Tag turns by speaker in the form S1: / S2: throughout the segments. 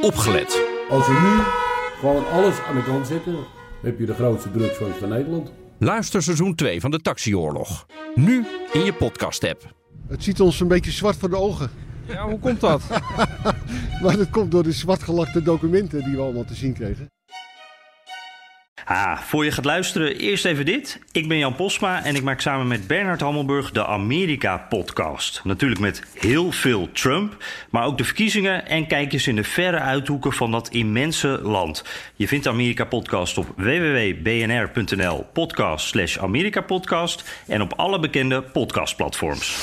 S1: opgelet.
S2: Als we nu gewoon alles aan de kant zetten, heb je de grootste drugsfans van Nederland.
S1: Luister seizoen 2 van de Taxioorlog. Nu in je podcast-app.
S3: Het ziet ons een beetje zwart voor de ogen.
S4: Ja, hoe komt dat?
S3: Maar dat komt door de zwartgelakte documenten die we allemaal te zien kregen.
S5: Ah, voor je gaat luisteren, eerst even dit. Ik ben Jan Posma en ik maak samen met Bernard Hammelburg de Amerika-podcast. Natuurlijk met heel veel Trump, maar ook de verkiezingen en kijkjes in de verre uithoeken van dat immense land. Je vindt de Amerika-podcast op www.bnr.nl podcast slash Amerika-podcast en op alle bekende podcastplatforms.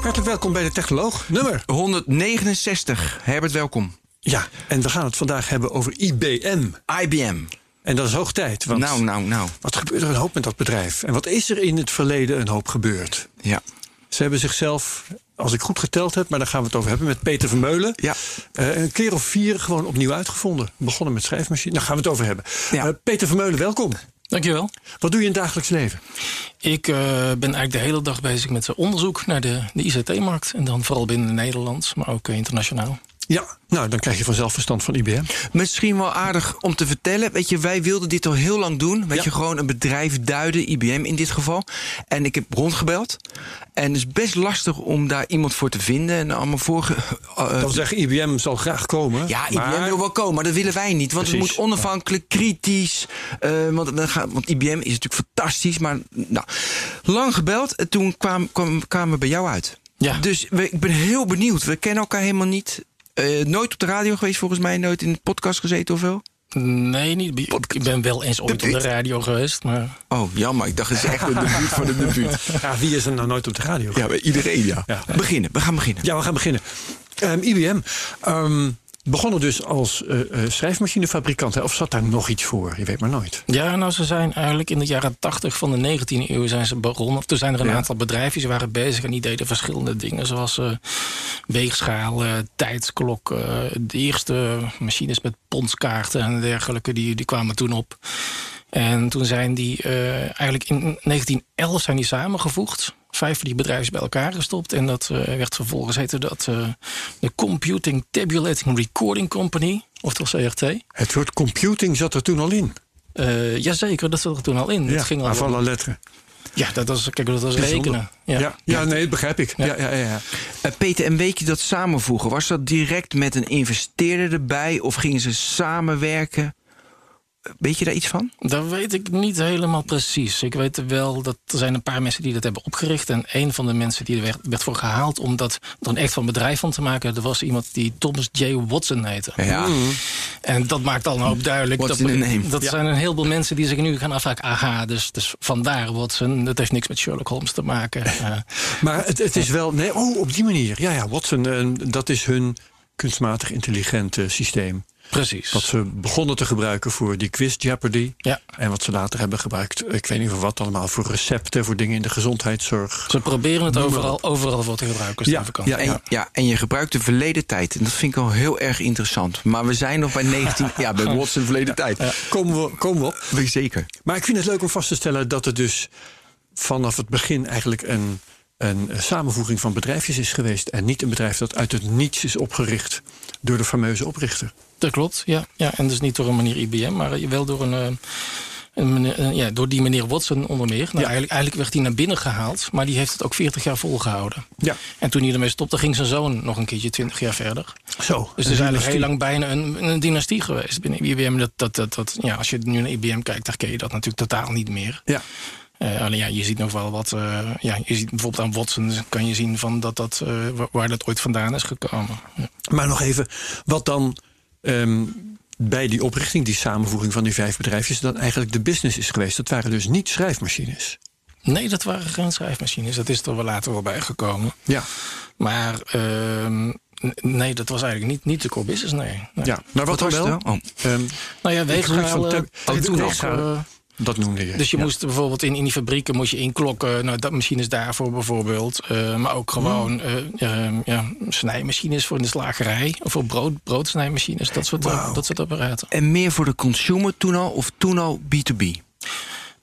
S6: Hartelijk welkom bij de Technoloog. Nummer
S7: 169. Herbert, welkom.
S6: Ja, en we gaan het vandaag hebben over IBM.
S7: IBM.
S6: En dat is hoog tijd. Want
S7: Nou, nou, nou.
S6: wat gebeurt er een hoop met dat bedrijf? En wat is er in het verleden een hoop gebeurd?
S7: Ja.
S6: Ze hebben zichzelf, als ik goed geteld heb, maar daar gaan we het over hebben met Peter Vermeulen.
S7: Ja.
S6: eh, een keer of vier gewoon opnieuw uitgevonden. Begonnen met schrijfmachine. Daar gaan we het over hebben.
S7: Ja.
S6: Eh, Peter Vermeulen, welkom.
S8: Dankjewel.
S6: Wat doe je in het dagelijks leven?
S8: Ik eh, ben eigenlijk de hele dag bezig met onderzoek naar de, de ICT-markt. En dan vooral binnen Nederland, maar ook internationaal.
S6: Ja, nou dan krijg je vanzelf verstand van IBM.
S7: Misschien wel aardig om te vertellen. Weet je, wij wilden dit al heel lang doen. Weet
S6: Ja.
S7: je, gewoon een bedrijf duiden, IBM in dit geval. En ik heb rondgebeld. En het is best lastig om daar iemand voor te vinden. En allemaal vorige. eh,
S6: Dat wil zeggen, IBM zal graag komen.
S7: ja, IBM wil wel komen, maar dat willen wij niet. Want
S6: Precies,
S7: het moet onafhankelijk, kritisch. eh, want, dan gaat, want IBM is natuurlijk fantastisch. Maar nou, lang gebeld. En toen kwam, kwam, kwamen we bij jou uit.
S8: Ja.
S7: Dus we, ik ben heel benieuwd. We kennen elkaar helemaal niet. Eh, nooit op de radio geweest, volgens mij. Nooit in de podcast gezeten of wel?
S8: Nee, niet. Ik ben wel eens ooit op de radio geweest, maar
S7: Oh, jammer. Ik dacht, het is echt een debuut van de debuut.
S6: Ja, wie is er nou nooit op de radio?
S7: Ja, bij iedereen, ja.
S6: Ja.
S7: Beginnen, we gaan beginnen.
S6: Ja, we gaan beginnen. Ehm, IBM ehm, begonnen dus als eh, schrijfmachinefabrikant. Hè? Of zat daar nog iets voor? Je weet maar nooit.
S8: ja, nou, ze zijn eigenlijk in de jaren 80 van de 19e eeuw zijn ze begonnen. Of toen zijn er een
S7: Ja.
S8: aantal bedrijven die waren bezig en die deden verschillende dingen, zoals eh, weegschaal, tijdsklok. eh, de eerste machines met pondskaarten en dergelijke, die, die kwamen toen op. En toen zijn die eigenlijk in 1911 zijn die samengevoegd. Vijf van die bedrijven bij elkaar gestopt. En dat eh, werd vervolgens heette dat eh, de Computing Tabulating Recording Company. Oftewel CRT.
S6: Het woord computing zat er toen al in.
S8: Eh jazeker, dat zat er toen al in. dat ging al
S6: la lettre.
S8: ja, dat was, kijk, dat was
S6: Bijzonder.
S8: rekenen. Ja.
S6: Ja, ja, nee, dat begrijp ik. Ja.
S8: Ja.
S6: Ja, ja, ja,
S7: Peter, en weet je dat samenvoegen? Was dat direct met een investeerder erbij? Of gingen ze samenwerken? Weet je daar iets van?
S8: Dat weet ik niet helemaal precies. Ik weet wel dat er zijn een paar mensen die dat hebben opgericht. En een van de mensen die er werd, werd voor gehaald om dat er een echt van bedrijf van te maken. Er was iemand die Thomas J. Watson heette.
S7: Ja.
S8: En dat maakt al een hoop duidelijk.
S7: What's
S8: dat
S7: in a name?
S8: dat zijn een heleboel mensen die zich nu gaan afvragen. Aha, dus, dus vandaar Watson. Dat heeft niks met Sherlock Holmes te maken. Eh,
S6: Maar het, het is wel... Nee, oh, op die manier. Ja, ja, Watson, eh, dat is hun kunstmatig intelligente systeem.
S8: Precies.
S6: Wat ze begonnen te gebruiken voor die quiz Jeopardy.
S8: Ja.
S6: En wat ze later hebben gebruikt, ik weet niet voor wat allemaal, voor recepten, voor dingen in de gezondheidszorg.
S8: Ze proberen het overal, overal voor te gebruiken.
S6: Ja,
S8: Ja,
S6: ja,
S7: En, ja, en je gebruikt de verleden tijd. En dat vind ik al heel erg interessant. Maar we zijn nog bij 19... ja, bij Watson verleden tijd.
S6: Komen we, komen we op.
S7: Zeker.
S6: Maar ik vind het leuk om vast te stellen dat het dus vanaf het begin eigenlijk een, een samenvoeging van bedrijfjes is geweest. En niet een bedrijf dat uit het niets is opgericht door de fameuze oprichter.
S8: Dat klopt, ja. ja. En dus niet door een meneer IBM, maar wel door een... eh, een meneer- eh, ja, door die meneer Watson onder meer. Nou,
S6: Ja.
S8: eigenlijk, eigenlijk werd hij naar binnen gehaald, maar die heeft het ook 40 jaar volgehouden.
S6: Ja,
S8: En toen hij ermee stopte, ging zijn zoon nog een keertje 20 jaar verder.
S6: zo.
S8: Dus het is eigenlijk heel lang bijna een, een dynastie geweest binnen IBM. Dat, dat, dat, dat, ja, als je nu naar IBM kijkt, dan ken je dat natuurlijk totaal niet meer.
S6: Ja.
S8: Eh, alleen ja, je ziet nog wel wat. eh, ja, je ziet bijvoorbeeld aan Watson kan je zien van dat dat, eh, waar- dat ooit vandaan is gekomen. Ja.
S6: Maar nog even, wat dan ehm, bij die oprichting, die samenvoeging van die vijf bedrijfjes, dan eigenlijk de business is geweest. Dat waren dus niet schrijfmachines.
S8: Nee, dat waren geen schrijfmachines. Dat is er wel later wel bijgekomen.
S6: Ja,
S8: Maar ehm, nee, dat was eigenlijk niet, niet de core business, nee. nee.
S6: ja. maar wat,
S7: was
S6: wel?
S7: wel? Oh.
S6: Ehm,
S8: Nou ja, weegschalen,
S6: tem- oh,
S8: eh,
S6: dat noemde je.
S8: Dus je
S6: Ja.
S8: moest bijvoorbeeld in, in die fabrieken moest je inklokken. Nou, dat machines daarvoor bijvoorbeeld. Eh, maar ook gewoon eh, ja, snijmachines voor in de slagerij. Of voor brood, broodsnijmachines. Dat soort, dat soort apparaten.
S7: En meer voor de consumer toen al of toen al B2B?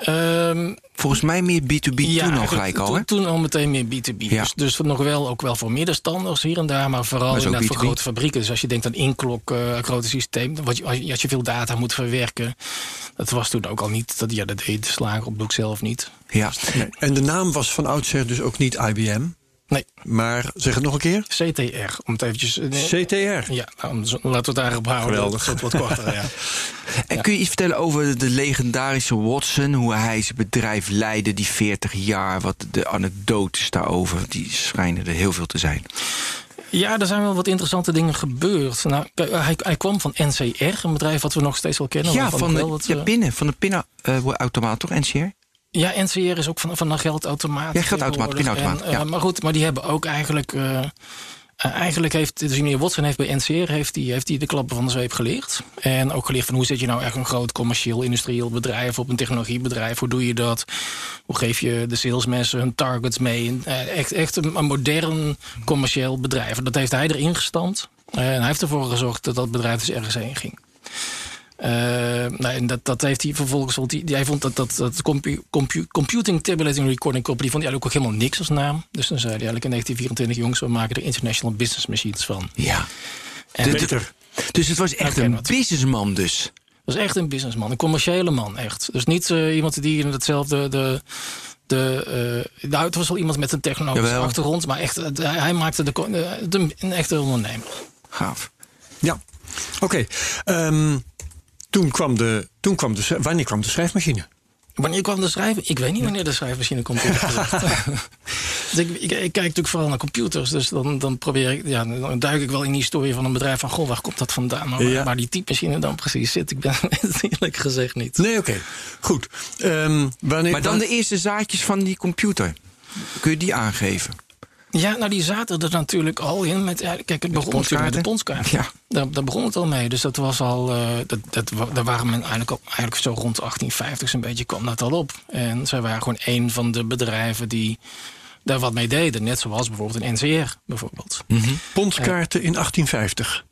S8: Ehm,
S7: Volgens mij meer B2B toen al gelijk al, hè?
S8: toen al meteen meer B2B.
S7: Ja.
S8: Dus, dus nog wel, ook wel voor middenstanders hier en daar, maar vooral
S7: Maar
S8: inderdaad voor
S7: B2B.
S8: grote fabrieken. Dus als je denkt aan inklok, eh grote systeem, wat je, als je- als je veel data moet verwerken, dat was toen ook al niet. Dat, ja, dat deed de slager op doek zelf niet.
S7: Ja.
S6: En de naam was van oudsher dus ook niet IBM.
S8: Nee,
S6: Maar zeg het nog een keer.
S8: CTR, om het eventjes... eh,
S6: CTR.
S8: ja, nou, laten we het daarop houden.
S6: Geweldig.
S8: Dat wordt wat korter, ja.
S7: En kun je iets vertellen over de legendarische Watson? Hoe hij zijn bedrijf leidde, die 40 jaar. Wat de anekdotes daarover, die schijnen er heel veel te zijn.
S8: Ja, er zijn wel wat interessante dingen gebeurd. Nou, kijk, hij, hij kwam van NCR, een bedrijf wat we nog steeds wel kennen.
S7: ja, van de,
S8: wel wat,
S7: ja,
S8: eh,
S7: pinnen, van de pinautomaat, toch, NCR?
S8: Ja, NCR is ook van, van een geldautomaat.
S7: Ja, geldautomaat, pinautomaat,
S8: En, eh,
S7: ja.
S8: Maar goed, maar die hebben ook eigenlijk... eh, eh, eigenlijk heeft, dus meneer Watson heeft bij NCR heeft die, heeft die de klappen van de zweep geleerd. En ook geleerd van hoe zet je nou echt een groot commercieel, industrieel bedrijf op een technologiebedrijf. Hoe doe je dat? Hoe geef je de salesmensen hun targets mee? Echt echt een, een modern commercieel bedrijf. En Dat heeft hij erin gestampt. En hij heeft ervoor gezorgd dat dat bedrijf dus ergens heen ging. Eh, nou, en dat, dat heeft hij vervolgens. Vond hij, hij vond dat, dat, dat compu, compu- Computing Tabulating Recording Company. vond hij eigenlijk ook helemaal niks als naam. Dus dan zei hij eigenlijk in 1924: jongens, we maken er International Business Machines van.
S7: Ja.
S8: En
S7: De-
S8: dat
S7: Dus het was echt een businessman dus.
S8: was echt een businessman, een commerciële man, echt. Dus niet eh, iemand die in hetzelfde. De, de, nou, het was wel iemand met een technologische
S7: Jawel.
S8: achtergrond, maar echt, het- hij, hij maakte de, de, de- een echte ondernemer.
S7: Gaaf.
S6: Ja. Oké. Ehm, toen kwam de, toen kwam de, wanneer kwam de schrijfmachine?
S8: Wanneer kwam de schrijver? Ik weet niet wanneer de schrijfmachine komt. dus ik, ik, ik kijk natuurlijk vooral naar computers. Dus dan, dan probeer ik, ja, dan duik ik wel in die historie van een bedrijf van goh, waar komt dat vandaan? Maar waar,
S6: Ja.
S8: waar die typemachine dan precies zit, ik ben het eerlijk gezegd niet.
S6: Nee, oké. Goed. Ehm, wanneer,
S7: Maar dan de eerste zaadjes van die computer. Kun je die aangeven?
S8: Ja, nou die zaten er natuurlijk al in. Met, ja, kijk, het begon natuurlijk met de ponskaart.
S7: Ja.
S8: Daar, daar begon het al mee. Dus dat was al. eh, dat, dat, daar waren men eigenlijk, al, eigenlijk zo rond 1850 zo'n beetje kwam dat al op. En zij waren gewoon een van de bedrijven die daar wat mee deden. Net zoals bijvoorbeeld een NCR, bijvoorbeeld.
S6: Pondskaarten in 1850.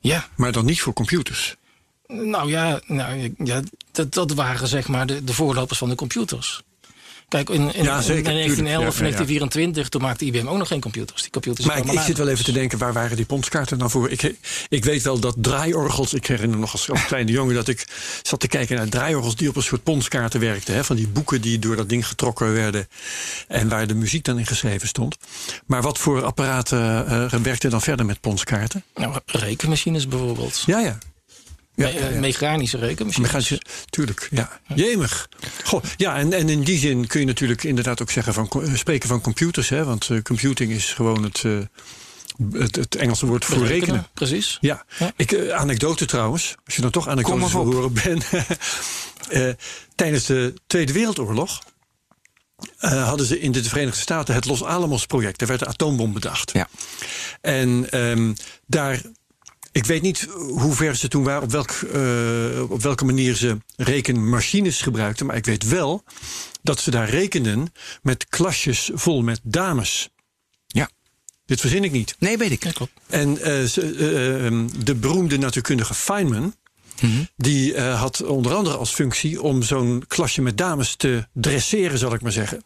S8: Ja,
S6: Maar dan niet voor computers.
S8: nou ja, nou, ja dat, dat waren zeg maar de, de voorlopers van de computers. Kijk, in, in,
S6: Ja,
S8: in 1911
S6: tuurlijk. Ja,
S8: of
S6: ja, ja.
S8: 1924, toen maakte IBM ook nog geen computers. Die computers
S6: Maar ik, zit wel even te denken, waar waren die pondskaarten nou voor? Ik, ik weet wel dat draaiorgels, ik herinner me nog als, als kleine jongen dat ik zat te kijken naar draaiorgels die op een soort pondskaarten werkten. Hè, van die boeken die door dat ding getrokken werden en waar de muziek dan in geschreven stond. Maar wat voor apparaten eh werkten dan verder met pondskaarten?
S8: Nou, rekenmachines bijvoorbeeld.
S6: Ja, ja. Ja,
S8: Me-
S6: ja, ja.
S8: Mechanische rekenmachines.
S6: Mechanische, tuurlijk, ja. Jemig. Goh, ja, en, en in die zin kun je natuurlijk inderdaad ook zeggen van, eh, spreken van computers. Hè, want eh, computing is gewoon het, eh, het, het Engelse woord voor rekenen.
S8: Precies.
S6: Ja,
S8: Ja.
S6: Ik, anekdote trouwens, als je dan toch anekdotes wil horen ben. Eh, tijdens de Tweede Wereldoorlog eh, hadden ze in de Verenigde Staten het Los Alamos project. Daar werd de atoombom bedacht.
S7: Ja.
S6: En ehm, daar, ik weet niet hoe ver ze toen waren, op, welk, eh, op welke manier ze rekenmachines gebruikten. Maar ik weet wel dat ze daar rekenden met klasjes vol met dames.
S7: Ja.
S6: Dit verzin ik niet.
S7: Nee, weet ik.
S8: Ja, klopt.
S6: En eh, ze- eh, ehm, de beroemde natuurkundige Feynman. Die eh, had onder andere als functie om zo'n klasje met dames te dresseren, zal ik maar zeggen.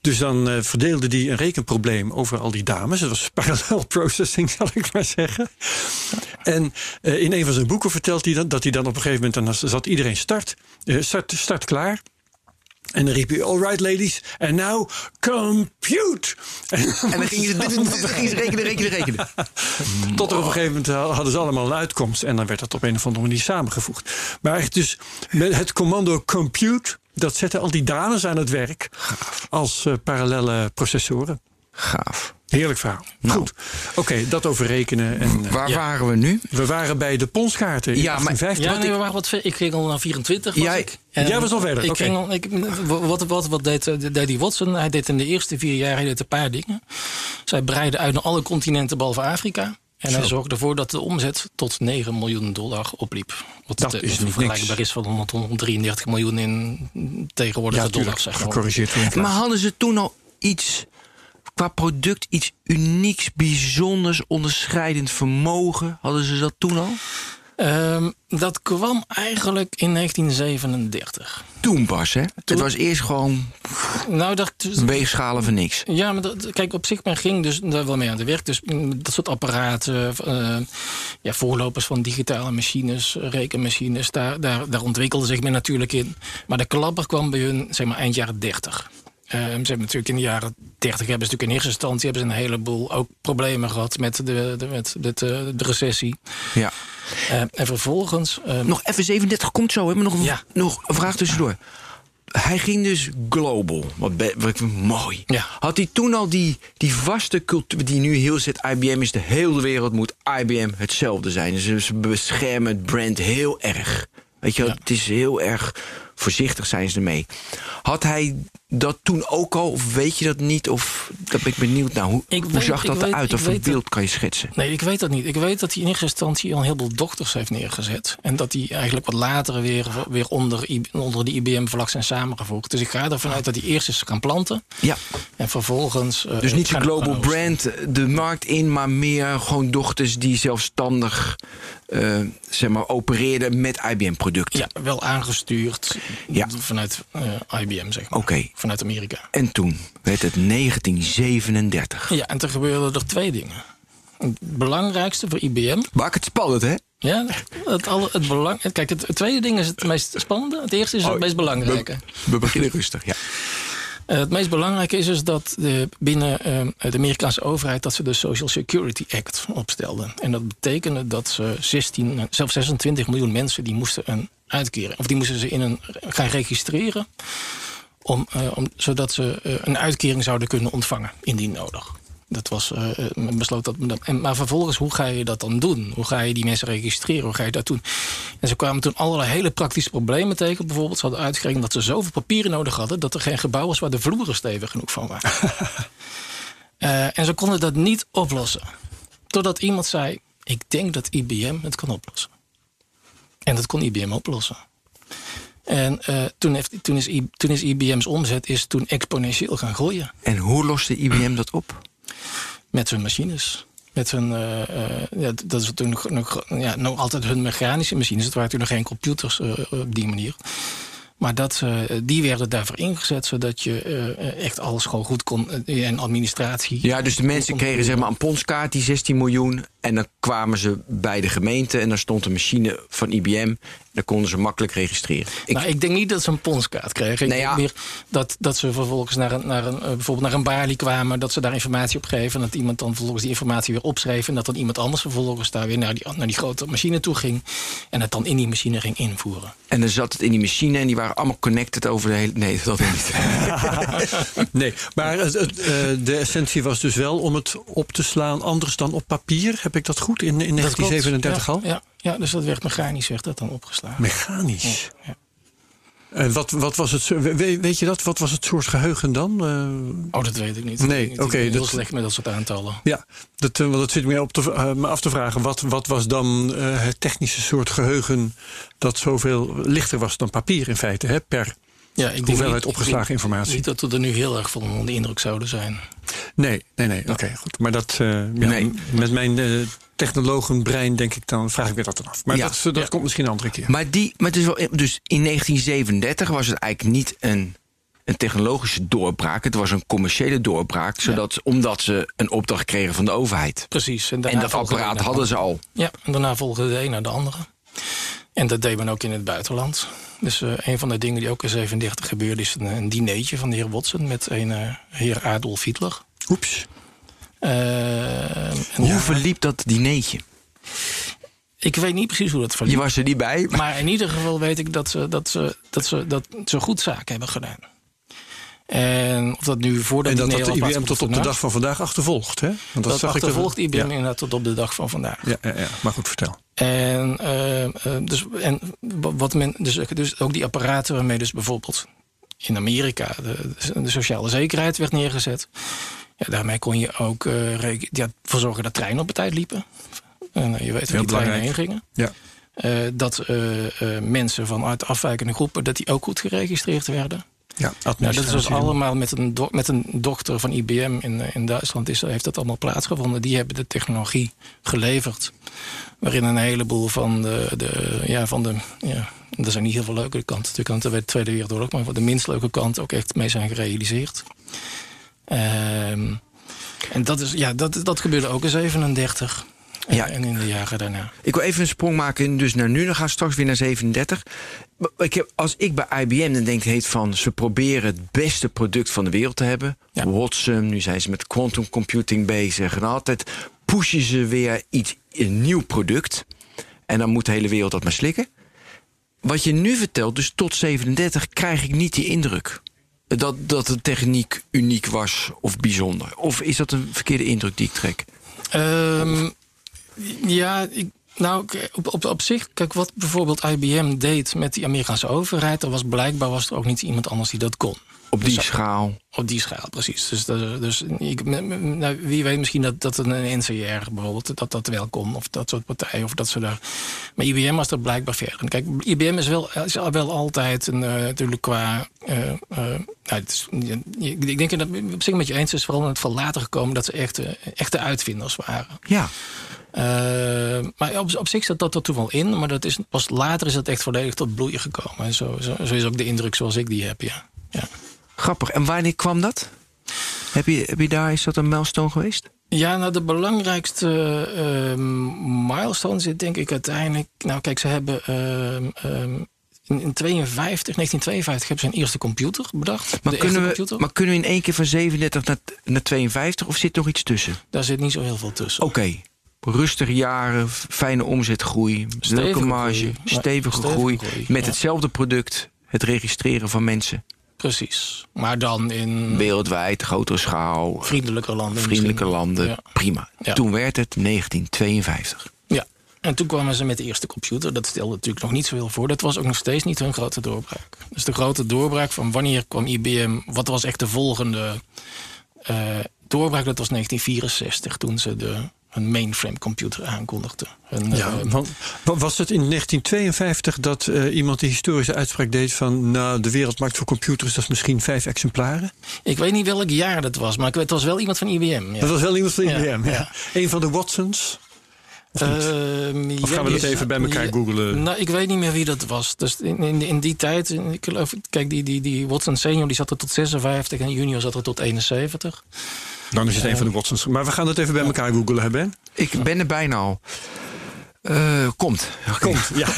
S6: Dus dan eh, verdeelde hij een rekenprobleem over al die dames. Het was parallel processing, zal ik maar zeggen. En eh, in een van zijn boeken vertelt hij dan, dat hij dan op een gegeven moment... dan zat iedereen start, eh, start, start klaar. En dan riep hij, all right ladies, and now compute. En,
S7: En dan gingen ze, gingen ze rekenen, rekenen, rekenen.
S6: tot er op een gegeven moment hadden ze allemaal een uitkomst. En dan werd dat op een of andere manier samengevoegd. Maar echt dus met het commando compute... dat zette al die dames aan het werk als eh, parallele processoren.
S7: Gaaf.
S6: Heerlijk verhaal.
S7: Nou.
S6: Goed. Oké, dat over rekenen. En, eh,
S7: Waar waren we nu?
S6: we waren bij de ponskaarten in
S7: Ja, maar-
S6: 1850.
S8: Ja, nee,
S6: ik-
S8: we waren wat ver. Ik ging al naar 24. Was
S7: Jij-
S8: ik. En
S6: Jij was al verder,
S8: Ik
S6: oké.
S8: ging al, ik, wat, wat, wat deed, eh, deed die Watson? Hij deed in de eerste vier jaar hij deed een paar dingen. Zij breidde uit naar alle continenten behalve Afrika. En hij
S6: Zo.
S8: zorgde ervoor dat de omzet tot 9 miljoen dollar opliep. Wat
S6: Dat
S8: eh,
S6: is niet
S8: vergelijkbaar
S6: niks.
S8: is van 100, 133 miljoen in tegenwoordige
S6: ja,
S8: dollars. Zeg maar.
S7: Maar hadden ze toen al iets qua product, iets unieks, bijzonders, onderscheidend vermogen? Hadden ze dat toen al?
S8: Ehm, dat kwam eigenlijk in 1937.
S7: Toen pas, hè? Het was eerst gewoon
S8: Nou, dat,
S7: weegschalen van niks.
S8: Ja, maar dat, kijk, op zich, men ging dus daar wel mee aan de werk. Dus mm, dat soort apparaten, eh, ja, voorlopers van digitale machines, rekenmachines, daar, daar, daar ontwikkelde zich men natuurlijk in. Maar de klapper kwam bij hun, zeg maar, eind jaren 30. Eh, ze hebben natuurlijk in de jaren 30 hebben ze natuurlijk in eerste instantie hebben ze een heleboel ook problemen gehad met de, de, met de, de, de recessie.
S7: Ja.
S8: Eh, en vervolgens. eh,
S7: Nog even 37 komt zo, hebben nog een,
S8: Ja.
S7: nog een vraag tussendoor. Hij ging dus global. Wat, wat ik vind mooi.
S8: Ja.
S7: Had hij toen al die, die vaste cultuur die nu heel zit? IBM is de hele wereld moet IBM hetzelfde zijn. Dus ze beschermen het brand heel erg. Weet je,
S8: Ja.
S7: het is heel erg voorzichtig zijn ze ermee. Had hij dat toen ook al? Of weet je dat niet? Of dat ben ik benieuwd naar. Hoe,
S8: Ik
S7: hoe
S8: weet-
S7: zag dat eruit? Of een beeld kan je schetsen?
S8: Nee, ik weet dat niet. Ik weet dat hij in eerste instantie al een heleboel dochters heeft neergezet. En dat hij eigenlijk wat later weer, weer onder, onder de IBM-vlag zijn samengevoegd. Dus ik ga ervan uit dat hij eerst eens kan planten.
S7: Ja.
S8: En vervolgens... eh,
S7: Dus niet zo'n global brand de markt in, maar meer gewoon dochters die zelfstandig eh, zeg maar, opereerden met IBM-producten.
S8: Ja, wel aangestuurd
S7: Ja.
S8: vanuit eh, IBM, zeg maar.
S7: Oké.
S8: Vanuit Amerika.
S7: En toen werd het 1937.
S8: Ja, en toen gebeurden er twee dingen. Het belangrijkste voor IBM...
S7: Maak het spannend, hè?
S8: Ja, het, alle, het belang, kijk, het, het tweede ding is het meest spannende. Het eerste is het
S7: Oh,
S8: meest belangrijke.
S7: We beginnen rustig, ja.
S8: Eh, het meest belangrijke is dus dat de, binnen eh, de Amerikaanse overheid... dat ze de Social Security Act opstelden. En dat betekende dat ze 16, zelfs 26 miljoen mensen... die moesten een uitkering, of die moesten ze in een, gaan registreren... Om, eh, om, zodat ze eh, een uitkering zouden kunnen ontvangen, indien nodig. Dat was men besloot dat. En, maar vervolgens, hoe ga je dat dan doen? Hoe ga je die mensen registreren? Hoe ga je dat doen? En ze kwamen toen allerlei hele praktische problemen tegen. Bijvoorbeeld, ze hadden uitgerekend dat ze zoveel papieren nodig hadden... dat er geen gebouw was waar de vloeren stevig genoeg van waren. En ze konden dat niet oplossen. Totdat iemand zei, ik denk dat IBM het kan oplossen. En dat kon IBM oplossen. En eh, toen, heeft, toen, is, toen is IBM's omzet is toen exponentieel gaan groeien.
S7: En hoe loste IBM dat op?
S8: Met hun machines. Met hun, eh, eh, ja, dat is toen nog, nog, ja, nog altijd hun mechanische machines. Het waren toen nog geen computers op die manier. Maar dat, die werden daarvoor ingezet, zodat je echt alles gewoon goed kon. en administratie.
S7: Ja, dus de mensen kregen zeg maar een ponskaart, die 16 miljoen. En dan kwamen ze bij de gemeente en daar stond een machine van IBM. En dan konden ze makkelijk registreren. Ik,
S8: nou, ik denk niet dat ze een ponskaart kregen. Ik
S7: Nee,
S8: denk
S7: ja.
S8: meer dat, dat ze vervolgens naar een, naar een, eh, bijvoorbeeld naar een balie kwamen. Dat ze daar informatie op geven. En dat iemand dan vervolgens die informatie weer opschreef. En dat dan iemand anders vervolgens daar weer naar die, naar die grote machine toe ging. En het dan in die machine ging invoeren.
S7: En dan zat het in die machine en die waren allemaal connected over de hele... Nee, dat niet.
S6: Nee, maar het, het, eh, de essentie was dus wel om het op te slaan anders dan op papier. Heb ik dat goed in, in
S8: Dat klopt.
S6: 1937
S8: ja,
S6: al?
S8: Ja, ja, dus dat werd mechanisch werd dat dan opgeslagen.
S6: Mechanisch.
S8: Ja.
S6: En wat, wat was het, weet je dat? Wat was het soort geheugen dan? Eh,
S8: Oh, dat weet ik niet.
S6: Nee, oké,
S8: ben heel
S6: dat-
S8: slecht met dat soort aantallen.
S6: ja, dat, eh, want dat zit me, op te, eh, me af te vragen. Wat, wat was dan het technische soort geheugen dat zoveel lichter was dan papier in feite? Hè, per
S8: Ja, ik denk
S6: hoeveelheid
S8: niet-
S6: opgeslagen
S8: ik denk
S6: informatie?
S8: Niet dat we er nu heel erg van onder de indruk zouden zijn.
S6: Nee, nee, nee. Oké, goed. Maar dat, eh, ja,
S7: Nee.
S6: met mijn eh technologenbrein denk ik dan, vraag ik me dat dan af. Maar
S7: Ja.
S6: dat, dat
S8: Ja.
S6: komt misschien een andere keer.
S7: Maar, die, maar het is wel, dus in 1937 was het eigenlijk niet een, een technologische doorbraak. Het was een commerciële doorbraak. Zodat, Omdat ze een opdracht kregen van de overheid.
S8: Precies.
S7: En dat apparaat hadden ze al.
S8: Ja, en daarna volgde de een naar de andere. En dat deed men ook in het buitenland. Dus eh, een van de dingen die ook in 37 gebeurde... is een, een dineetje van de heer Watson met een eh, heer Adolf Hitler.
S6: Oeps.
S8: Eh,
S7: Hoe
S8: ja,
S7: verliep dat dineetje?
S8: ik weet niet precies hoe dat
S7: Je
S8: verliep.
S7: was er niet bij. maar-
S8: Maar in ieder geval weet ik dat ze, dat ze, dat ze, dat ze goed zaken hebben gedaan. En of dat nu voor dat
S6: En dat dat de IBM tot op de dag van vandaag achtervolgt, hè? Want dat,
S8: Dat,
S6: zag ik
S8: achtervolgt
S6: er-
S8: IBM
S6: Ja,
S8: inderdaad tot op de dag van vandaag.
S6: ja, ja, ja, maar goed, vertel.
S8: En, eh, eh, dus, en wat men, dus, dus ook die apparaten waarmee dus bijvoorbeeld in Amerika de, de sociale zekerheid werd neergezet. Ja, daarmee kon je ook eh, reken- ja, ervoor zorgen dat treinen op de tijd liepen. En eh, je weet waar die treinen heen gingen.
S6: Ja.
S8: Eh, dat eh, eh, mensen vanuit afwijkende groepen dat die ook goed geregistreerd werden.
S6: Ja,
S8: Ja, dat is dus allemaal met een, do- met een dochter van IBM in, eh, in Duitsland is, heeft dat allemaal plaatsgevonden. Die hebben de technologie geleverd. Waarin een heleboel van de, de, ja, van de ja, er zijn niet heel veel leuke kanten. De kanten bij de Tweede Wereldoorlog, maar voor de minst leuke kant ook echt mee zijn gerealiseerd. Ehm, en dat, is, ja, dat, dat gebeurde ook in 37.
S7: Ja.
S8: en in de jaren daarna.
S7: Ik wil even een sprong maken dus naar nu. Dan gaan we straks weer naar 37. Maar Ik heb, als ik bij IBM dan denk heet van... ze proberen het beste product van de wereld te hebben.
S8: Ja.
S7: Watson, nu zijn ze met quantum computing bezig. En altijd pushen ze weer iets, een nieuw product. En dan moet de hele wereld dat maar slikken. Wat je nu vertelt, dus tot 37, krijg ik niet die indruk. Dat, dat de techniek uniek was of bijzonder. Of is dat een verkeerde indruk die ik trek?
S8: Ehm, ja, ik, nou, op, op, op zich, kijk, wat bijvoorbeeld IBM deed met die Amerikaanse overheid, er was blijkbaar was er ook niet iemand anders die dat kon.
S7: Op die
S8: Dus-
S7: schaal.
S8: Op die schaal, precies. Dus, dus ik, nou, wie weet misschien dat, dat een NCR bijvoorbeeld, dat dat wel kon. Of dat soort partijen. Of dat ze daar. Maar IBM was er blijkbaar verder. En kijk, IBM is wel, is wel altijd een, eh, natuurlijk qua. eh, eh, nou, is, ik denk dat op zich met je eens is, vooral in het veel later gekomen dat ze echte, echte uitvinders waren.
S7: Ja.
S8: Eh, maar op, op zich zat dat er toen wel in, maar dat is, pas later is dat echt volledig tot bloeien gekomen. En zo, zo, zo is ook de indruk zoals ik die heb, ja. ja.
S7: Grappig. En wanneer kwam dat? Heb je, heb je daar, is dat een milestone geweest?
S8: Ja, nou de belangrijkste ehm, milestone zit denk ik uiteindelijk... Nou kijk, ze hebben ehm, ehm, in, in 52, 1952 hebben ze een eerste computer bedacht.
S7: Maar kunnen, we,
S8: computer.
S7: maar kunnen we in één keer van 37 naar, naar 52 of zit nog iets tussen?
S8: Daar zit niet zo heel veel tussen.
S7: Oké. Rustige jaren, fijne omzetgroei,
S8: Stevige
S7: leuke marge,
S8: groei.
S7: Stevige,
S8: stevige
S7: groei,
S8: groei,
S7: Met
S8: ja.
S7: hetzelfde product, het registreren van mensen.
S8: Precies. Maar dan in
S7: Wereldwijd, grotere schaal,
S8: vriendelijke landen.
S7: vriendelijke
S8: misschien.
S7: landen.
S8: Ja.
S7: Prima.
S8: Ja.
S7: Toen werd het 1952.
S8: ja. En toen kwamen ze met de eerste computer. Dat stelde natuurlijk nog niet zoveel voor. Dat was ook nog steeds niet hun grote doorbraak. Dus de grote doorbraak van wanneer kwam IBM... Wat was echt de volgende eh, doorbraak? Dat was 1964, toen ze de, een mainframe computer aankondigden. Een,
S6: Ja, want wa- was het in 1952 dat eh, iemand die historische uitspraak deed van... nou, de wereldmarkt voor computers, dat is misschien vijf exemplaren?
S8: ik weet niet welk jaar dat was, maar ik weet, het was wel iemand van IBM. Ja.
S6: Dat was wel iemand van IBM, ja.
S8: ja.
S6: Een van de Watsons?
S8: Ehm,
S6: Of
S8: ja,
S6: gaan we dat even bij elkaar
S8: ja,
S6: googlen?
S8: Nou, ik weet niet meer wie dat was. Dus in, in, in die tijd, ik geloof, kijk, die, die, die Watson senior die zat er tot 56 en junior zat er tot 71.
S6: Dan is het een van de Watsons. Maar we gaan dat even bij elkaar googlen, hè Ben?
S7: Ik ben er bijna al. Eh, komt.
S6: Komt, ja.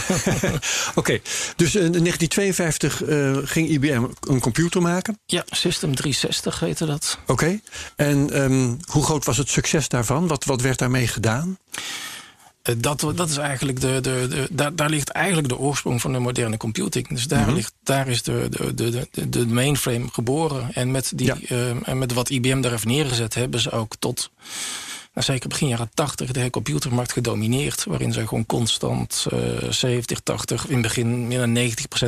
S6: Oké, dus in 1952 eh, ging IBM een computer maken.
S8: Ja, System 360 heette dat.
S6: Oké. En ehm, hoe groot was het succes daarvan? Wat, wat werd daarmee gedaan?
S8: Eh, Dat, dat is eigenlijk de, de, de, daar, daar ligt eigenlijk de oorsprong van de moderne computing. Dus daar, ligt, daar is de, de, de, de, de mainframe geboren. En met, die,
S6: Ja.
S8: eh, en met wat IBM daar heeft neergezet, hebben ze ook tot nou, zeker begin jaren 80 de hele computermarkt gedomineerd. Waarin ze gewoon constant eh 70, 80, in het begin meer dan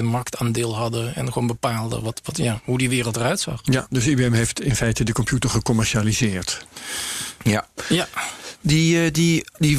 S8: 90% marktaandeel hadden. En gewoon bepaalden wat, wat, ja, hoe die wereld eruit zag.
S6: Ja, dus IBM heeft in feite de computer gecommercialiseerd.
S7: Ja.
S8: Ja,
S7: Die, eh, die, die,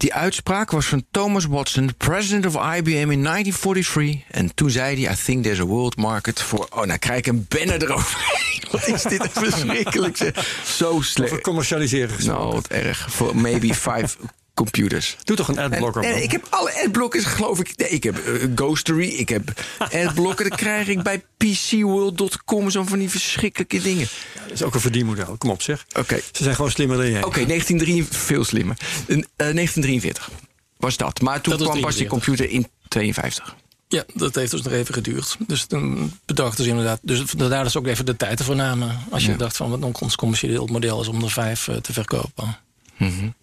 S7: die uitspraak was van Thomas Watson, president of IBM in 1943. En toen zei hij: I think there's a world market for. Oh, nou krijg ik een banner eroverheen. Wat is dit verschrikkelijk? Zo
S6: Over
S7: slecht.
S6: commercialiseren gesproken.
S7: Nou, wat erg. Voor maybe five computers.
S6: Doe toch een
S7: En,
S6: adblocker,
S7: en ik heb alle adblockers, geloof ik. Nee, ik heb eh, Ghostery, ik heb adblocker. Dat krijg ik bij pcworld.com. Zo van die verschrikkelijke dingen.
S6: Dat is ook een verdienmodel. Kom op, zeg.
S7: Oké,
S6: Ze zijn gewoon slimmer dan jij.
S7: Oké, 1943, veel slimmer. Eh, 1943 was dat. Maar toen
S8: Dat
S7: kwam pas die
S8: 43.
S7: computer in 52.
S8: Ja, dat heeft dus nog even geduurd. Dus toen bedachten ze inderdaad. Dus vandaar dat ze ook even de tijd ervoor namen. Als je
S7: Ja.
S8: dacht van wat ons commercieel model is om er vijf eh, te verkopen.
S7: Mhm.
S8: En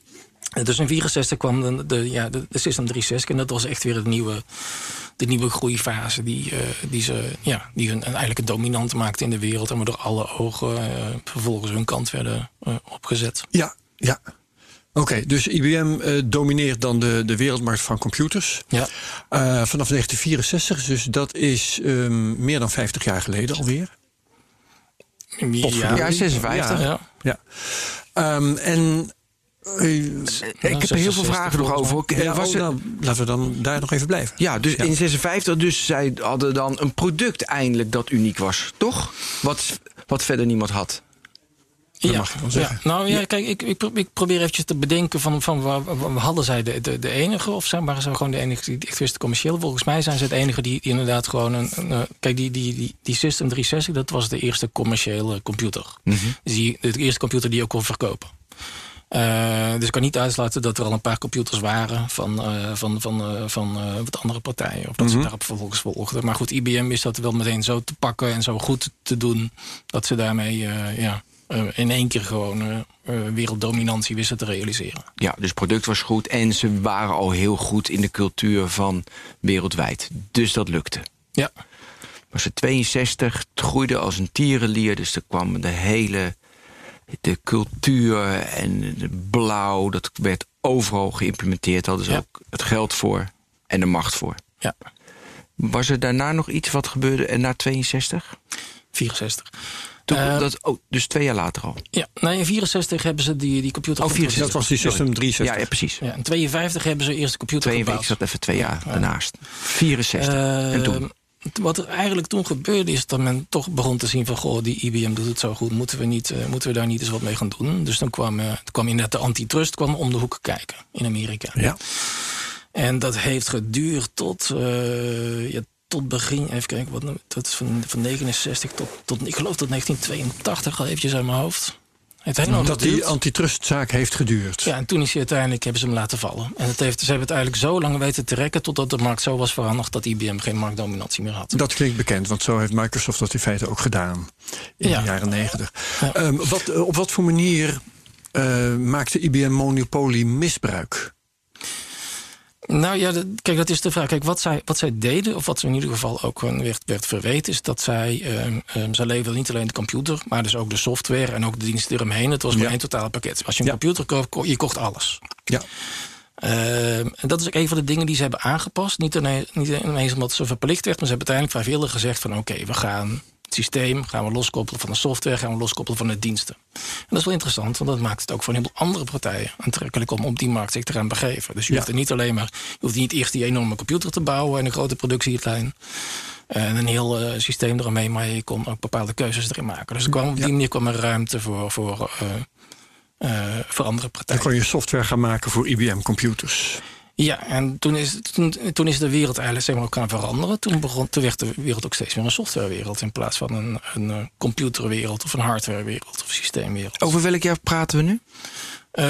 S8: Dus in 64 kwam de, de, ja, de, de System 360 en dat was echt weer het nieuwe, de nieuwe groeifase die, eh, die, ze, ja, die hun eigenlijk een dominant maakte in de wereld. En waardoor alle ogen eh, vervolgens hun kant werden eh, opgezet.
S6: Ja, ja. Oké, dus IBM domineert dan de, de wereldmarkt van computers.
S8: Ja,
S6: vanaf 1964, dus dat is ehm, meer dan 50 jaar geleden alweer.
S8: ja,
S7: Ja, 56.
S8: ja.
S6: Ja. Ehm, en
S7: ik heb er heel veel vragen nog over. Eh,
S6: ja,
S7: was
S6: oh, nou, laten we dan daar nog even blijven.
S7: Ja, dus in 56, dus zij hadden dan een product eindelijk dat uniek was, toch? Wat, wat verder niemand had.
S6: Dat
S8: ja,
S6: mag je wel zeggen.
S8: Ja. Nou ja, kijk, ik, ik, pro- ik probeer eventjes te bedenken van, van waar, waar- hadden zij de, de, de enige of zijn, waren ze gewoon de enige die echt wisten commercieel? Volgens mij zijn ze het enige die, die inderdaad gewoon een, een, eh, kijk die, die, die, die System 360 dat was de eerste commerciële computer. Dus die, de eerste computer die je ook kon verkopen. Eh, dus ik kan niet uitsluiten dat er al een paar computers waren van, eh, van, van, eh, van wat andere partijen. Of dat ze daarop vervolgens volgden. Maar goed, IBM wist dat wel meteen zo te pakken en zo goed te doen. Dat ze daarmee ja, in één keer gewoon werelddominantie wisten te realiseren.
S7: Ja, dus het product was goed en ze waren al heel goed in de cultuur van wereldwijd. Dus dat lukte.
S8: Ja,
S7: Was het 62, het groeide als een tierenlier, dus er kwam de hele de cultuur en de blauw, dat werd overal geïmplementeerd. Hadden ze
S8: Ja.
S7: ook het geld voor en de macht voor.
S8: ja.
S7: Was er daarna nog iets wat gebeurde en na 62?
S8: 64.
S7: Toen,
S8: Eh,
S7: dat, oh, dus twee jaar later al.
S8: Ja, nou in 64 hebben ze die, die computer
S7: Oh,
S8: geïntroduceerd.
S6: Dat was die System 360.
S7: Ja, ja precies.
S8: Ja, in 52 hebben ze eerst de computer
S7: Twee, ik
S8: gebouwd.
S7: zat even twee jaar daarnaast. 64. en toen?
S8: Wat er eigenlijk toen gebeurde is dat men toch begon te zien van... goh, die IBM doet het zo goed, moeten we, niet, eh, moeten we daar niet eens wat mee gaan doen? Dus dan kwam, toen kwam inderdaad de antitrust kwam om de hoek kijken in Amerika.
S6: Ja.
S8: En dat heeft geduurd tot, eh, ja, tot begin... Even kijken, wat, nou- dat is van, van 69 tot, tot... Ik geloof tot 1982 al eventjes uit mijn hoofd. Het heeft
S6: Dat die antitrustzaak heeft geduurd.
S8: Ja, en toen is hij uiteindelijk, hebben ze hem laten vallen. En het heeft, ze hebben het eigenlijk zo lang weten te rekken... totdat de markt zo was veranderd dat IBM geen marktdominantie meer had.
S6: Dat klinkt bekend, want zo heeft Microsoft dat in feite ook gedaan in
S8: Ja.
S6: de jaren negentig.
S8: Ja.
S6: Ehm, wat, eh, op wat voor manier eh, maakte IBM Monopoly misbruik?
S8: Nou ja, de- kijk, dat is de vraag. Kijk, wat zij, wat zij deden, of wat ze in ieder geval ook gewoon werd, werd verweten, is dat zij, ehm, zij leverden niet alleen de computer, maar dus ook de software en ook de diensten eromheen. Het was
S6: Ja.
S8: gewoon één totaal pakket. Als je een
S6: Ja.
S8: computer koopt, ko- je kocht alles.
S6: Ja.
S8: Ehm, en dat is ook een van de dingen die ze hebben aangepast. Niet ineens, niet ineens omdat ze verplicht werd, maar ze hebben uiteindelijk vrijwillig gezegd van oké, we gaan het systeem gaan we loskoppelen van de software, gaan we loskoppelen van de diensten. En dat is wel interessant, want dat maakt het ook voor een heleboel andere partijen aantrekkelijk om op die markt zich te gaan begeven. Dus je
S6: Ja.
S8: hoeft er niet alleen maar, je hoeft niet eerst die enorme computer te bouwen en een grote productielijn. En een heel eh, systeem eromheen, maar je kon ook bepaalde keuzes erin maken. Dus er kwam, op die manier kwam er ruimte voor, voor, eh, eh, voor andere
S6: Dan
S8: partijen.
S6: kon je software gaan maken voor IBM computers.
S8: Ja, en toen is, toen, toen is de wereld eigenlijk zeg maar, ook gaan veranderen. Toen, begon, toen werd de wereld ook steeds meer een softwarewereld... in plaats van een, een eh, computerwereld of een hardwarewereld of systeemwereld.
S7: Over welk jaar praten we nu?
S8: Eh,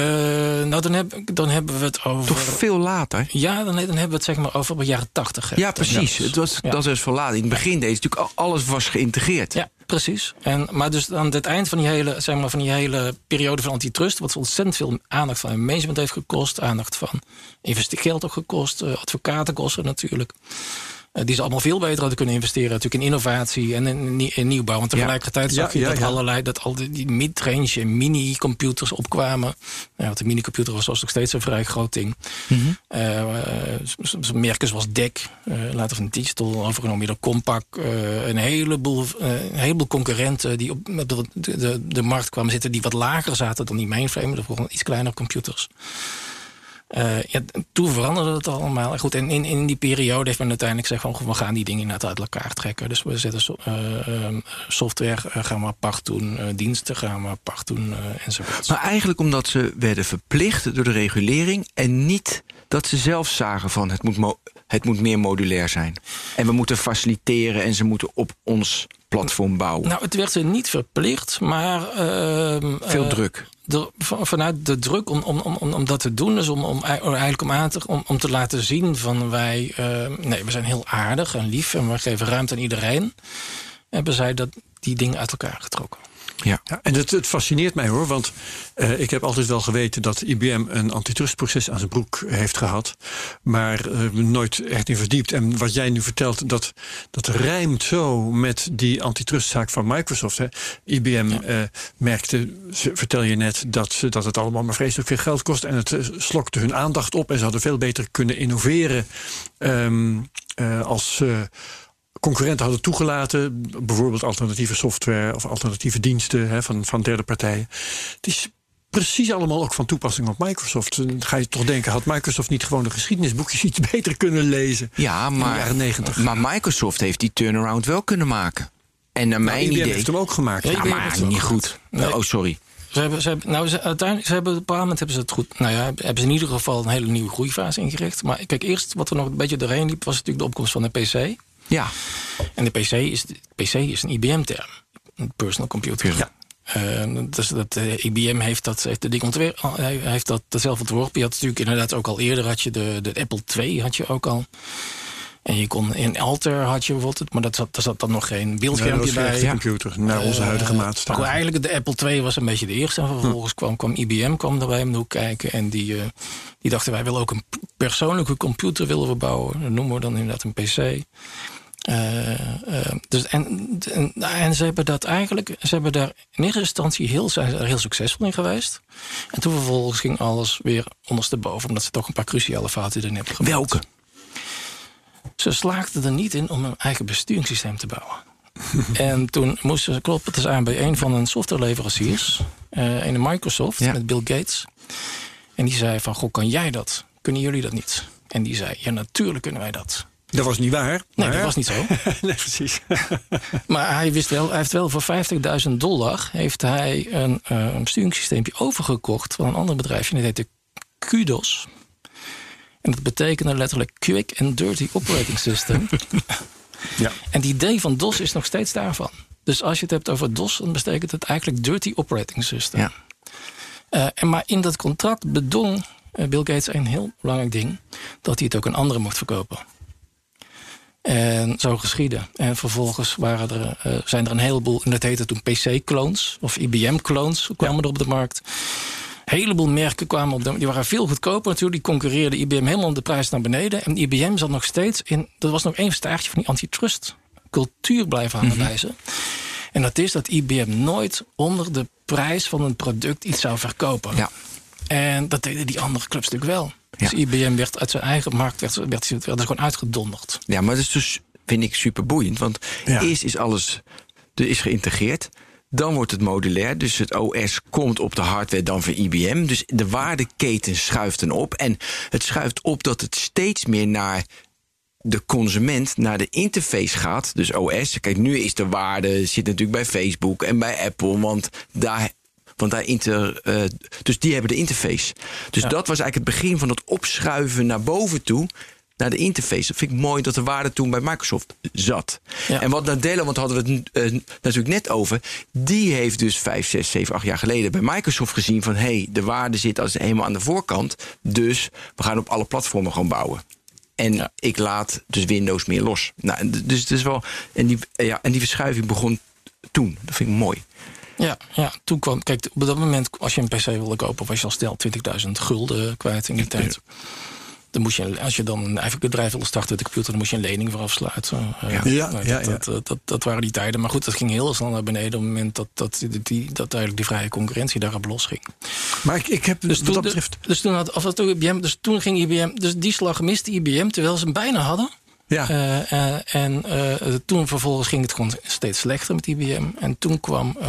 S8: nou, dan, heb, dan hebben we het over...
S7: Toch veel later?
S8: Ja, dan, dan hebben we het zeg maar over de jaren tachtig.
S7: Ja, precies. Het was,
S8: Ja.
S7: Dat is veel later. In het begin deed natuurlijk al- alles was geïntegreerd.
S8: Ja, precies. En, maar dus aan het eind van die, hele, zeg maar, van die hele periode van antitrust... wat ontzettend veel aandacht van management heeft gekost... aandacht van investe- geld ook gekost, eh, advocatenkosten natuurlijk... eh, die ze allemaal veel beter hadden kunnen investeren. Natuurlijk in innovatie en in, nie- in nieuwbouw. Want tegelijkertijd zag je dat allerlei... dat al die, die mid-range en mini-computers opkwamen. Ja, want de minicomputer was, was nog steeds een vrij groot ding. Eh, eh, s- s- merken zoals DEC, eh, later van Digital, overgenomen door Compaq. eh, een, heleboel, eh, een heleboel concurrenten die op de, de, de, de markt kwamen zitten... die wat lager zaten dan die mainframe, de gewoon iets kleinere computers. Eh, ja, toen veranderde het allemaal. Goed, en in, in die periode heeft men uiteindelijk gezegd... van, we gaan die dingen inderdaad uit elkaar trekken. Dus we zetten so- eh, eh, software eh, gaan we apart doen... diensten gaan we apart doen, enzovoort.
S7: Maar eigenlijk omdat ze werden verplicht door de regulering... en niet dat ze zelf zagen van het moet, mo- het moet meer modulair zijn. En we moeten faciliteren en ze moeten op ons platform bouwen.
S8: Nou, het werd ze niet verplicht, maar... ehm,
S7: Veel
S8: eh,
S7: druk.
S8: de- van- vanuit de druk om, om, om, om, dat te doen, dus om, om ei- eigenlijk om, aan te, om, om te laten zien van wij, eh, nee, we zijn heel aardig en lief en we geven ruimte aan iedereen, hebben zij dat, die dingen uit elkaar getrokken.
S7: Ja.
S6: Ja, en het, het fascineert mij hoor, want eh, ik heb altijd wel geweten dat IBM een antitrustproces aan zijn broek heeft gehad, maar eh, nooit echt in verdiept. En wat jij nu vertelt, dat, dat rijmt zo met die antitrustzaak van Microsoft. Hè. IBM eh, merkte, vertel je net, dat, dat het allemaal maar vreselijk veel geld kost en het slokte hun aandacht op en ze hadden veel beter kunnen innoveren ehm, eh, als concurrenten hadden toegelaten, bijvoorbeeld alternatieve software of alternatieve diensten hè, van, van derde partijen. Het is precies allemaal ook van toepassing op Microsoft. Dan ga je toch denken, had Microsoft niet gewoon de geschiedenisboekjes iets beter kunnen lezen?
S7: Ja,
S6: in de
S7: maar,
S6: jaren 90.
S7: maar Microsoft heeft die turnaround wel kunnen maken. En naar mijn
S6: IBM
S7: idee...
S6: Nou, heeft hem ook gemaakt.
S7: Ja, maar niet
S8: gemaakt.
S7: goed.
S8: Nee.
S7: Oh, sorry.
S8: Ze hebben, ze hebben, nou, ze, uiteindelijk, ze hebben, op een bepaald moment hebben ze het goed. Nou ja, hebben ze in ieder geval een hele nieuwe groeifase ingericht. Maar kijk, eerst wat er nog een beetje doorheen liep, was natuurlijk de opkomst van de PC.
S7: Ja,
S8: En de PC is, PC is een IBM-term. Een personal computer.
S6: Ja.
S8: Eh, dus dat, eh, IBM heeft dat, heeft de ding ontwerpen, hij heeft dat zelf ontworpen. Je had natuurlijk inderdaad ook al eerder had je de, de Apple II had je ook al. En je kon in Alter had je bijvoorbeeld, maar dat zat, daar zat dan nog geen
S6: Ja, dat
S8: beeldschermpje bij.
S6: echte computer, naar onze huidige
S8: Eh,
S6: maatstaf.
S8: maar goed, eigenlijk de Apple II was een beetje de eerste. En vervolgens kwam, kwam IBM kwam daarbij om de hoek kijken. En die, eh, die dachten, wij willen ook een persoonlijke computer willen we bouwen. Dat noemen we dan inderdaad een PC. Eh, eh, dus en, en, en ze hebben dat eigenlijk, ze hebben daar in eerste instantie heel, zijn er heel succesvol in geweest. En toen vervolgens ging alles weer ondersteboven, omdat ze toch een paar cruciale fouten erin hebben gemaakt.
S7: welke?
S8: Ze slaagden er niet in om een eigen besturingssysteem te bouwen. en toen moesten ze kloppen dus aan bij een van hun softwareleveranciers, eh een Microsoft,
S7: Ja.
S8: met Bill Gates. En die zei van, goh, kan jij dat? Kunnen jullie dat niet? En die zei, ja, natuurlijk kunnen wij dat.
S6: Dat was niet waar.
S8: Nee, dat was niet zo.
S6: nee, precies.
S8: Maar hij wist wel, hij heeft wel voor 50.000 dollar heeft hij een, eh een besturingssysteempje overgekocht van een ander bedrijfje. En dat heette Kudos. En dat betekende letterlijk Quick and Dirty Operating System.
S6: ja.
S8: En die idee van DOS is nog steeds daarvan. Dus als je het hebt over DOS, dan betekent het eigenlijk Dirty Operating System.
S7: Ja.
S8: Eh, en maar in dat contract bedong eh, Bill Gates een heel belangrijk ding: dat hij het ook aan anderen mocht verkopen. En zo geschiedde. En vervolgens waren er, eh, zijn er een heleboel, en dat heette toen PC-clones of IBM-clones, kwamen er op de markt. Een heleboel merken kwamen op de Die waren veel goedkoper natuurlijk. Die concurreerde IBM helemaal de prijs naar beneden. En IBM zat nog steeds in. Er was nog één staartje van die antitrust cultuur blijven bij ze. En dat is dat IBM nooit onder de prijs van een product iets zou verkopen.
S7: Ja.
S8: En dat deden die andere clubs natuurlijk wel. Dus. IBM werd uit zijn eigen markt werd, werd, werd, werd gewoon uitgedonderd.
S7: Ja, maar dat is dus, vind ik, super boeiend. Want eerst is alles er is geïntegreerd. Dan wordt het modulair. Dus het OS komt op de hardware dan van IBM. Dus de waardeketen schuift dan op. En het schuift op dat het steeds meer naar de consument naar de interface gaat. Dus OS. Kijk, nu is de waarde zit natuurlijk bij Facebook en bij Apple. Want daar. Want daar inter, eh, dus die hebben de interface. Dus dat was eigenlijk het begin van het opschuiven naar boven toe. Naar de interface. Dat vind ik mooi dat de waarde toen bij Microsoft zat.
S8: Ja.
S7: En wat Nadella, want hadden we het eh, natuurlijk net over. Die heeft dus 5, 6, 7, 8 jaar geleden bij Microsoft gezien van hé, hey, de waarde zit als helemaal aan de voorkant. Dus we gaan op alle platformen gewoon bouwen. En
S8: Ja.
S7: ik laat dus Windows meer los. Nou, dus het is wel. En die, ja, en die verschuiving begon toen. Dat vind ik mooi.
S8: Ja, ja, toen kwam. Kijk, op dat moment, als je een PC wilde kopen, was je al snel 20.000 gulden kwijt in die tijd. Dan moest je, als je dan een eigen bedrijf wilde starten met de computer, dan moest je een lening voor afsluiten. Eh,
S7: Ja.
S6: Ja,
S8: nou,
S6: ja,
S8: dat,
S6: ja.
S8: Dat, dat, dat, dat waren die tijden. Maar goed, dat ging heel snel naar beneden op het moment dat, dat, die, dat eigenlijk die vrije concurrentie daarop losging.
S6: Maar ik, ik heb
S8: Dus
S6: wat
S8: toen,
S6: dat betreft...
S8: dus toen had, of dat toen IBM, dus toen ging IBM, dus die slag miste IBM terwijl ze hem bijna hadden.
S6: Ja,
S8: Eh, eh, en eh, toen vervolgens ging het gewoon steeds slechter met IBM. En toen kwam, eh,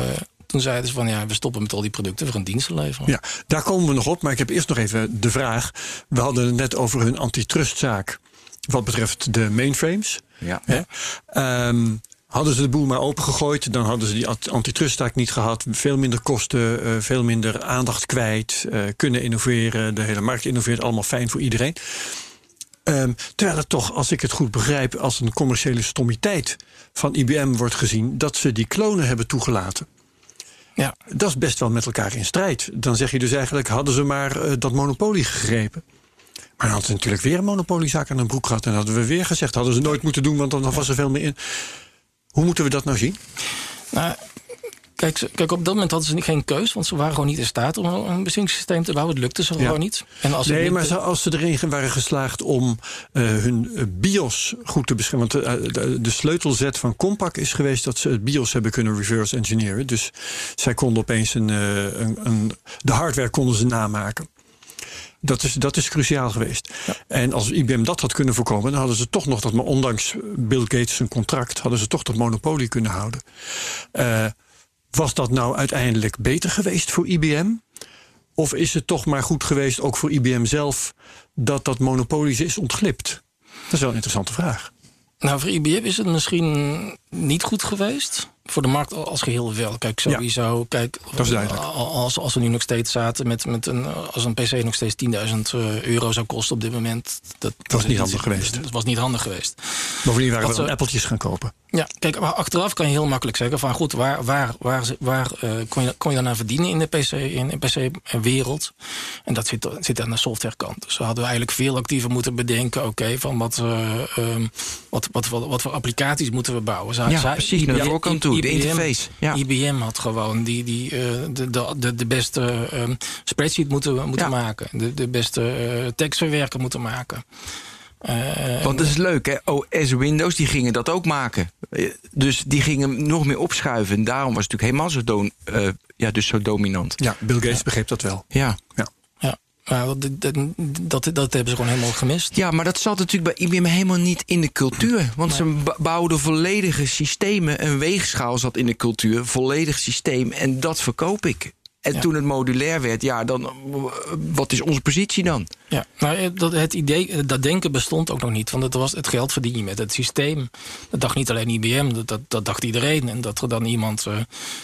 S8: toen zeiden ze van ja, we stoppen met al die producten, we gaan diensten leveren.
S6: ja, daar komen we nog op. Maar ik heb eerst nog even de vraag. We hadden het net over hun antitrustzaak. Wat betreft de mainframes.
S7: Ja.
S6: Hè? Ehm, hadden ze de boel maar opengegooid, dan hadden ze die ant- antitrustzaak niet gehad. Veel minder kosten, eh, veel minder aandacht kwijt. eh, kunnen innoveren, de hele markt innoveert. Allemaal fijn voor iedereen. Ehm, terwijl het toch, als ik het goed begrijp, als een commerciële stommiteit van IBM wordt gezien dat ze die klonen hebben toegelaten.
S8: Ja.
S6: Dat is best wel met elkaar in strijd. Dan zeg je dus eigenlijk, hadden ze maar eh, dat monopolie gegrepen. Maar dan hadden ze natuurlijk weer een monopoliezaak aan hun broek gehad. En hadden we weer gezegd, hadden ze nooit moeten doen, want dan was er veel meer in. Hoe moeten we dat nou zien?
S8: Nou, kijk, kijk, op dat moment hadden ze niet- geen keus, want ze waren gewoon niet in staat om een besturingssysteem te bouwen. Het lukte ze
S6: Ja.
S8: gewoon niet. En als
S6: Nee, maar als ze erin waren geslaagd om eh, hun eh, BIOS goed te beschermen. Want de, de, de sleutelzet van Compaq is geweest dat ze het BIOS hebben kunnen reverse engineeren. Dus zij konden opeens een, eh, een, een, de hardware konden ze namaken. Dat is, dat is cruciaal geweest. En als IBM dat had kunnen voorkomen, dan hadden ze toch nog dat, maar ondanks Bill Gates contract, hadden ze toch dat monopolie kunnen houden. Eh, was dat nou uiteindelijk beter geweest voor IBM? Of is het toch maar goed geweest, ook voor IBM zelf, dat dat monopolie is ontglipt? Dat is wel een interessante vraag.
S8: Nou, voor IBM is het misschien niet goed geweest. Voor de markt als geheel wel. Kijk, sowieso. Kijk,
S6: dat is duidelijk.
S8: Als, als we nu nog steeds zaten met, met een, als een PC nog steeds 10.000 eh, euro zou kosten op dit moment. Dat,
S6: was niet handig geweest.
S8: Dat was niet handig geweest.
S6: Bovendien waren we appeltjes gaan kopen.
S8: Ja, kijk, maar achteraf kan je heel makkelijk zeggen van goed, waar, waar, waar, waar uh, kon, je, kon je dan aan verdienen in de PC, in de PC-wereld? En dat zit, zit aan de softwarekant. Dus we hadden eigenlijk veel actiever moeten bedenken, oké, van wat, uh, um, wat, wat, wat, wat, voor applicaties moeten we bouwen?
S7: Zij, ja, precies, naar de voorkant toe, de interface. Ja.
S8: IBM had gewoon die, die, uh, de, de, de beste um, spreadsheet moeten, moeten ja. maken, de, de beste tekstverwerker moeten maken.
S7: Uh, Want dat is leuk, hè? OS Windows, die gingen dat ook maken. Dus die gingen nog meer opschuiven. En daarom was het natuurlijk helemaal zo, do uh, ja, dus zo dominant.
S6: Ja, Bill Gates ja. begreep dat wel.
S7: Ja.
S8: ja. Ja. dat, dat, dat, dat, hebben ze gewoon helemaal gemist.
S7: Ja, maar dat zat natuurlijk bij IBM helemaal niet in de cultuur. Want ze bouwden volledige systemen. Een weegschaal zat in de cultuur. Volledig systeem. En dat verkoop ik. En ja. toen het modulair werd, ja, dan wat is onze positie dan?
S8: Ja, maar dat, het idee, dat denken bestond ook nog niet. Want het, was, het geld verdien je met het systeem. Dat dacht niet alleen IBM, dat, dat, dat dacht iedereen. En dat er dan iemand. Uh,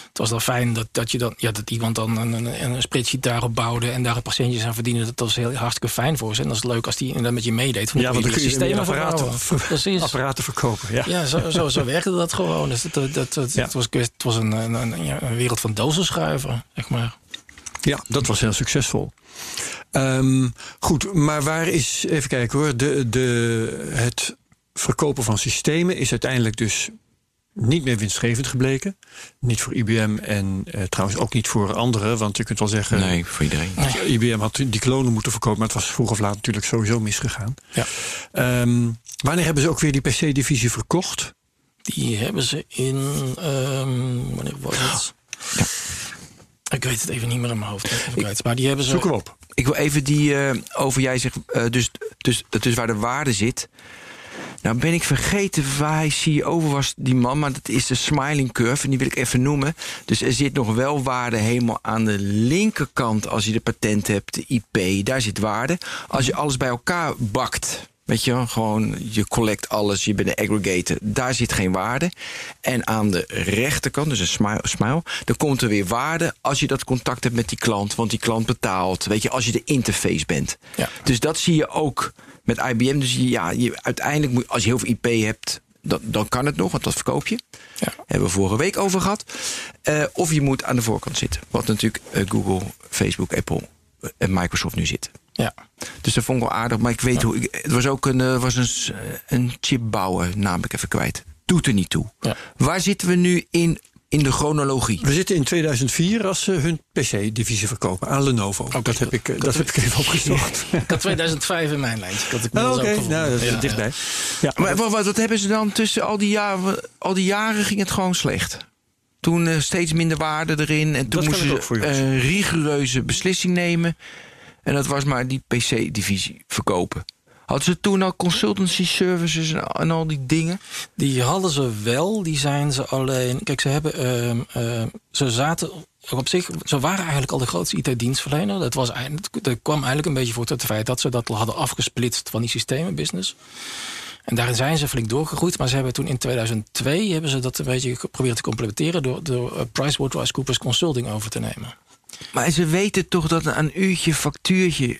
S8: het was dan fijn dat, dat, je dan, ja, dat iemand dan een, een, een spreadsheet daarop bouwde en daar patiëntjes aan verdiende. Dat was heel hartstikke fijn voor ze. En dat is leuk als die dat met je meedeed.
S6: Van ja, want dan kun je apparaten, ver, apparaten verkopen. Ja,
S8: ja zo, zo, zo werkte dat gewoon. Dus dat, dat, dat, ja. het was, het was een, een, een, een wereld van dozenschuiven, zeg maar.
S6: Ja, dat was heel succesvol. Um, goed, maar waar is, even kijken hoor, de, de, het verkopen van systemen is uiteindelijk dus niet meer winstgevend gebleken. Niet voor IBM en uh, trouwens ook niet voor anderen. Want je kunt wel zeggen.
S7: Nee, voor iedereen.
S6: Nee. IBM had die klonen moeten verkopen, maar het was vroeg of laat natuurlijk sowieso misgegaan.
S8: Ja.
S6: Um, wanneer hebben ze ook weer die PC-divisie verkocht?
S8: Die hebben ze in. Um, wanneer was het? Ja. Ik weet het even niet meer in mijn hoofd. Ik, maar die hebben ze.
S6: Zoek hem op.
S7: Ik wil even die uh, over jij zegt, uh, dus, dus, dus waar de waarde zit. Nou ben ik vergeten waar hij CEO was, die man. Maar dat is de smiling curve. En die wil ik even noemen. Dus er zit nog wel waarde helemaal aan de linkerkant. Als je de patent hebt, de IP. Daar zit waarde. Als je alles bij elkaar bakt. Weet je, gewoon je collect alles, je bent een aggregator. Daar zit geen waarde. En aan de rechterkant, dus een smile, smile, dan komt er weer waarde als je dat contact hebt met die klant. Want die klant betaalt. Weet je, als je de interface bent.
S8: Ja.
S7: Dus dat zie je ook met IBM. Dus ja, je, uiteindelijk moet als je heel veel IP hebt. Dan, dan kan het nog, want dat verkoop je.
S8: Ja.
S7: Hebben we vorige week over gehad. Uh, of je moet aan de voorkant zitten. Wat natuurlijk uh, Google, Facebook, Apple en Microsoft nu zitten.
S8: Ja.
S7: Dus dat vond ik wel aardig. Maar ik weet ja. hoe. Ik, het was ook een, uh, was een, een chipbouwer, naam ik even kwijt. Doet er niet toe.
S8: Ja.
S7: Waar zitten we nu in, in de chronologie?
S6: We zitten in 2004 als ze hun PC-divisie verkopen aan Lenovo.
S8: Okay.
S6: Dat, heb ik, dat heb ik even opgezocht.
S8: ik had 2005 in mijn lijntje. Ik had
S6: oh, Oké, okay. nou, dat is ja, dichtbij.
S7: Ja. Maar wat, wat hebben ze dan tussen al die jaren? Al die jaren ging het gewoon slecht. Toen uh, steeds minder waarde erin. En toen moesten ze een rigoureuze beslissing nemen. En dat was maar die PC-divisie verkopen. Hadden ze toen al consultancy services en al die dingen?
S8: Die hadden ze wel. Die zijn ze alleen. Kijk, ze hebben. Uh, uh, ze zaten op zich. Ze waren eigenlijk al de grootste IT-dienstverlener. Dat, was, dat kwam eigenlijk een beetje voor het feit dat ze dat hadden afgesplitst van die systemenbusiness. En daarin zijn ze flink doorgegroeid. Maar ze hebben toen in 2002 hebben ze dat een beetje geprobeerd te complementeren door, door PricewaterhouseCoopers Consulting over te nemen.
S7: Maar ze weten toch dat een uurtje factuurtje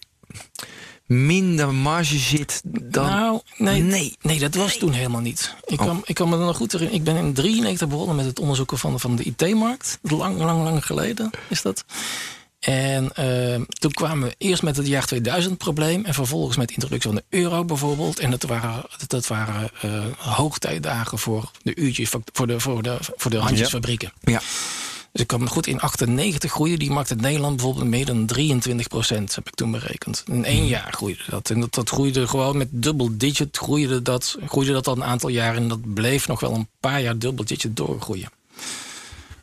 S7: minder marge zit dan...
S8: Nou, nee, nee. nee dat was nee. toen helemaal niet. Ik, oh. kan, ik kan me er nog goed herinneren. Ik ben in 93 begonnen met het onderzoeken van, van de IT-markt. Lang, lang, lang geleden is dat. En uh, toen kwamen we eerst met het jaar 2000 probleem... en vervolgens met de introductie van de euro bijvoorbeeld. En dat waren, dat waren uh, hoogtijdagen voor de uurtjes... voor de, voor de, voor de handjesfabrieken.
S7: Ja. ja.
S8: Dus ik kwam goed in 98 groeide die markt in Nederland bijvoorbeeld meer dan 23 procent, heb ik toen berekend. In één hmm. jaar groeide dat. En dat, dat groeide gewoon met double digit groeide dat, groeide dat al een aantal jaar. En dat bleef nog wel een paar jaar double digit doorgroeien.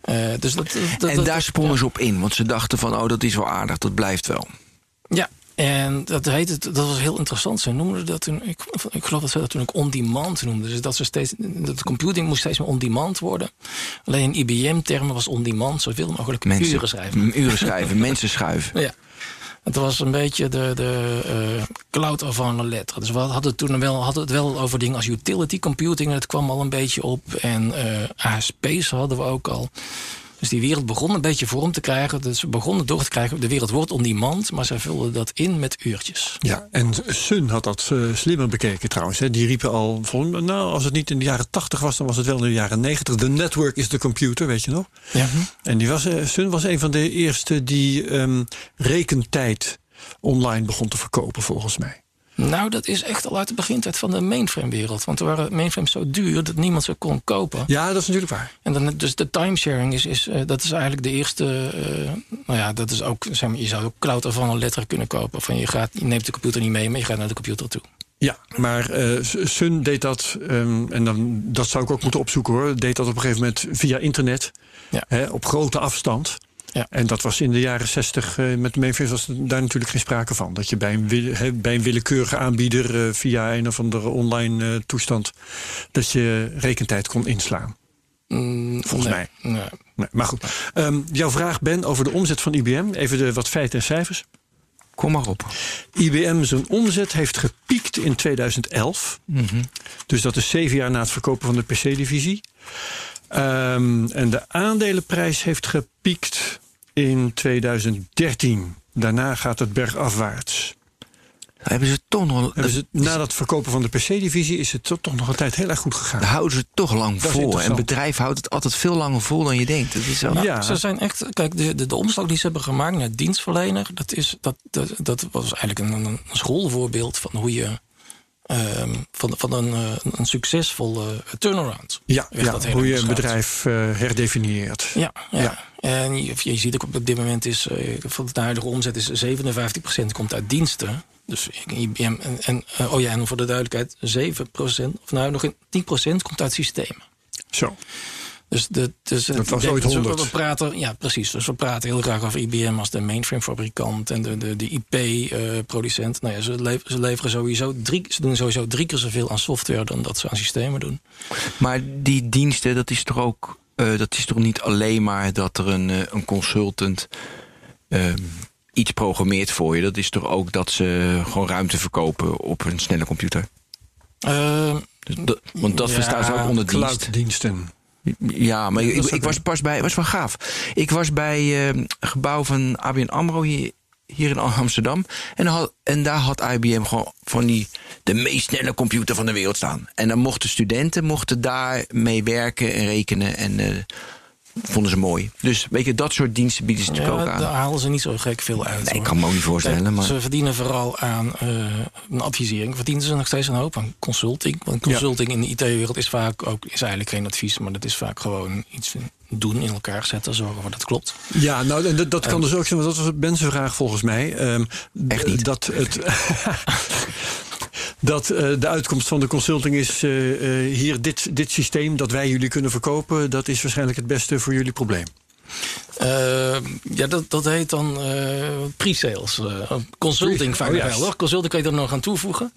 S8: Uh, dus dat, dat,
S7: en
S8: dat,
S7: daar sprongen ze op in, want ze dachten van, oh, dat is wel aardig, dat blijft wel.
S8: Ja, en dat, heette, dat was heel interessant. Ze noemden dat toen, ik, ik geloof dat ze dat toen ook on-demand noemden. Dus dat, ze steeds, dat computing moest steeds meer on-demand worden. Alleen in IBM-termen was on-demand zoveel mogelijk
S7: mensen,
S8: uren schrijven.
S7: Uren schrijven, mensen schuiven.
S8: Ja. Het was een beetje de, de uh, cloud avant la lettre. Dus we hadden toen wel, hadden het wel over dingen als utility computing. Dat kwam al een beetje op. En uh, ASP's hadden we ook al. Dus die wereld begon een beetje vorm te krijgen. Dus we begonnen door te krijgen, de wereld wordt on demand... maar zij vulden dat in met uurtjes.
S6: Ja, en Sun had dat uh, slimmer bekeken trouwens. Hè. Die riepen al, van, nou, als het niet in de jaren 80 was... dan was het wel in de jaren 90. De network is de computer, weet je nog?
S8: Ja.
S6: En die was, uh, Sun was een van de eerste die um, rekentijd online begon te verkopen, volgens mij.
S8: Nou, dat is echt al uit de begintijd van de mainframe-wereld. Want er waren mainframes zo duur dat niemand ze kon kopen.
S6: Ja, dat is natuurlijk waar.
S8: En dan, dus de timesharing is, is, uh, dat is eigenlijk de eerste. Uh, nou ja, dat is ook, zeg maar, je zou ook cloud ervan een letter kunnen kopen. Van je, gaat, je neemt de computer niet mee, maar je gaat naar de computer toe.
S6: Ja, maar uh, Sun deed dat, um, en dan, dat zou ik ook moeten opzoeken hoor, deed dat op een gegeven moment via internet,
S8: ja.
S6: hè, op grote afstand.
S8: Ja.
S6: En dat was in de jaren 60 uh, met de mainframes was daar natuurlijk geen sprake van. Dat je bij een, he, bij een willekeurige aanbieder uh, via een of andere online uh, toestand dat je rekentijd kon inslaan.
S8: Mm,
S6: Volgens
S8: nee,
S6: mij.
S8: Nee.
S6: Nee, maar goed. Um, jouw vraag, Ben, over de omzet van IBM. Even de, wat feiten en cijfers.
S7: Kom maar op.
S6: IBM zijn omzet heeft gepiekt in 2011.
S7: Mm -hmm.
S6: Dus dat is zeven jaar na het verkopen van de PC-divisie. Um, en de aandelenprijs heeft gepiekt in 2013. Daarna gaat het bergafwaarts.
S7: Hebben ze toch nog.
S6: Ze, na dat verkopen van de PC-divisie is het toch nog een tijd heel erg goed gegaan.
S7: Daar houden ze het toch lang vol. En bedrijf houdt het altijd veel langer vol dan je denkt. Dat is zo.
S8: Nou, ja. Ze zijn echt. Kijk, de, de, de omslag die ze hebben gemaakt naar dienstverlener, dat, is, dat, dat, dat was eigenlijk een, een schoolvoorbeeld van hoe je. Um, van, van een, uh, een succesvolle turnaround.
S6: Ja, ja hoe je een bedrijf uh, herdefinieert.
S8: Ja, ja. ja. En je, je, ziet ook op dit moment is uh, van de huidige omzet is 57% komt uit diensten. Dus IBM en, en oh ja, en voor de duidelijkheid, 7%, of nou nog 10% komt uit systemen.
S6: Zo.
S8: Dus, de, dus
S6: dat was ooit 100.
S8: We praten, ja, precies. Dus we praten heel graag over IBM als de mainframe-fabrikant en de, de, de IP-producent. Uh, nou ja, ze, leveren, ze leveren sowieso drie, ze doen sowieso drie keer zoveel aan software dan dat ze aan systemen doen.
S7: Maar die diensten, dat is toch ook, uh, dat is toch niet alleen maar dat er een, uh, een consultant uh, iets programmeert voor je. Dat is toch ook dat ze gewoon ruimte verkopen op een snelle computer. Dus dat, want dat
S8: ja,
S7: verstaan ze ook onder dienst.
S6: Clouddiensten.
S7: Ja, maar ik, ik was pas bij, was wel gaaf. Ik was bij uh, gebouw van ABN AMRO hier, hier in Amsterdam. En, had, en daar had IBM gewoon van die, de meest snelle computer van de wereld staan. En dan mochten studenten mochten daar mee werken en rekenen. En uh, vonden ze mooi. Dus weet je, dat soort diensten bieden ze
S8: ja,
S7: natuurlijk ook aan.
S8: Daar halen ze niet zo gek veel uit.
S7: Nee, ik kan me ook niet voorstellen.
S8: Kijk,
S7: maar...
S8: Ze verdienen vooral aan uh, een advisering. Verdienen ze nog steeds een hoop aan consulting. Want consulting ja. in de IT-wereld is vaak ook is eigenlijk geen advies, maar dat is vaak gewoon iets doen, in elkaar zetten, zorgen dat het klopt.
S6: Ja, nou, dat, dat kan uh, dus ook zijn, want dat was Ben's vraag volgens mij. Um,
S7: Echt niet.
S6: Dat het. dat uh, de uitkomst van de consulting is uh, uh, hier dit, dit systeem dat wij jullie kunnen verkopen, dat is waarschijnlijk het beste voor jullie probleem.
S8: ja, dat, dat heet dan pre-sales. consulting vaak
S6: oh,
S8: wel, hoor. Consulting kan je er nog aan toevoegen.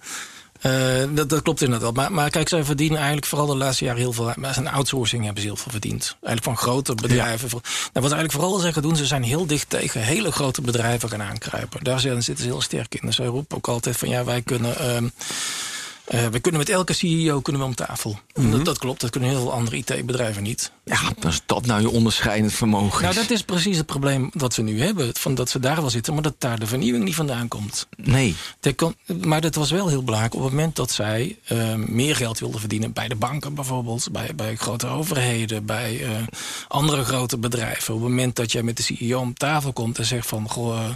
S8: Uh, dat, dat, klopt inderdaad. Maar, maar kijk, zij verdienen eigenlijk vooral de laatste jaren heel veel. Maar zijn outsourcing hebben ze heel veel verdiend. Eigenlijk van grote bedrijven. Ja. Nou, wat eigenlijk vooral zeggen doen, ze zijn heel dicht tegen hele grote bedrijven gaan aankruipen. Daar zitten ze heel sterk in. Dus zij roepen ook altijd van ja, wij kunnen. Uh, uh, we kunnen met elke CEO kunnen we om tafel. Mm -hmm. dat, dat, klopt, dat kunnen heel veel andere IT-bedrijven niet.
S7: Ja, als dat nou je onderscheidend vermogen
S8: Nou, dat is precies het probleem wat we nu hebben. Van dat ze daar wel zitten, maar dat daar de vernieuwing niet vandaan komt.
S7: Nee.
S8: Kon, maar dat was wel heel belangrijk op het moment dat zij uh, meer geld wilden verdienen. Bij de banken bijvoorbeeld, bij, bij grote overheden, bij uh, andere grote bedrijven. Op het moment dat jij met de CEO om tafel komt en zegt van... Goh,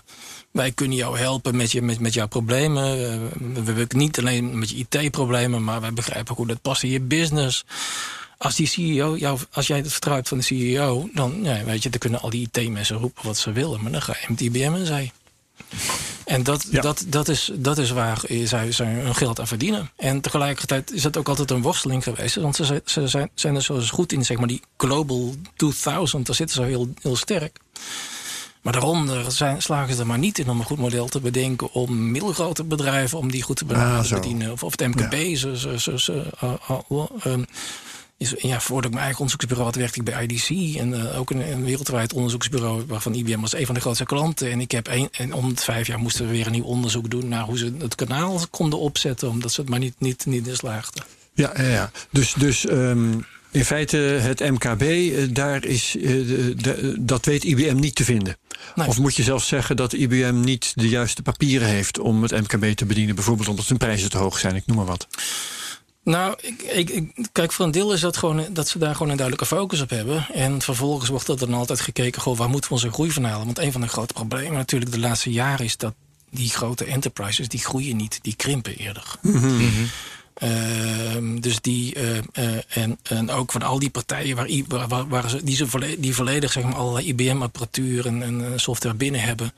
S8: wij kunnen jou helpen met, je, met, met jouw problemen. Uh, we willen niet alleen met je IT-problemen, maar wij begrijpen hoe dat past in je business. Als die CEO, jou, als jij het vertrouwt van de CEO, dan, ja, weet je, dan kunnen al die IT-mensen roepen wat ze willen, maar dan ga je met IBM en zij. En dat, ja. dat, dat, is, dat is waar zij, zij hun geld aan verdienen. En tegelijkertijd is dat ook altijd een worsteling geweest. Want ze, ze zijn, zijn er zo goed in, zeg maar, die Global 2000, daar zitten ze heel, heel sterk. Maar daaronder zijn, slagen ze er maar niet in om een goed model te bedenken om middelgrote bedrijven om die goed te
S6: Ah,
S8: bedienen. Of, of het MKB. Ja. Ze, ze, uh, uh, is, ja, voordat ik mijn eigen onderzoeksbureau had, werkte ik bij IDC. En eh, ook een, een wereldwijd onderzoeksbureau waarvan IBM was een van de grootste klanten. En ik heb een, en om het vijf jaar moesten we weer een nieuw onderzoek doen naar hoe ze het kanaal konden opzetten, omdat ze het maar niet, niet, niet in slaagden.
S6: Ja, ja, ja. dus, dus ehm, in feite het MKB, eh, daar is, eh, dat weet IBM niet te vinden.
S8: Nee.
S6: Of moet je zelfs zeggen dat IBM niet de juiste papieren heeft om het MKB te bedienen, bijvoorbeeld omdat zijn prijzen te hoog zijn, ik noem maar wat.
S8: Nou, ik, ik, ik- kijk, voor een deel is dat gewoon dat ze daar gewoon een duidelijke focus op hebben. En vervolgens wordt er dan altijd gekeken, goh, waar moeten we onze groei van halen? Want een van de grote problemen natuurlijk de laatste jaren is dat die grote enterprises, die groeien niet, die krimpen eerder. Ehm, dus die, eh, eh, en, en ook van al die partijen waar, I- waar, waar, waar ze, die, ze volle- die volledig zeg maar, allerlei IBM-apparatuur en, en software binnen hebben,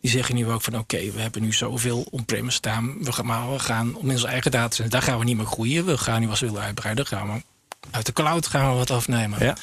S8: die zeggen nu ook van oké, we hebben nu zoveel on-premise staan, we gaan, maar we gaan om onze eigen data, daar gaan we niet meer groeien. We gaan nu als we willen uitbreiden, gaan we uit de cloud gaan we wat afnemen.
S6: Ja.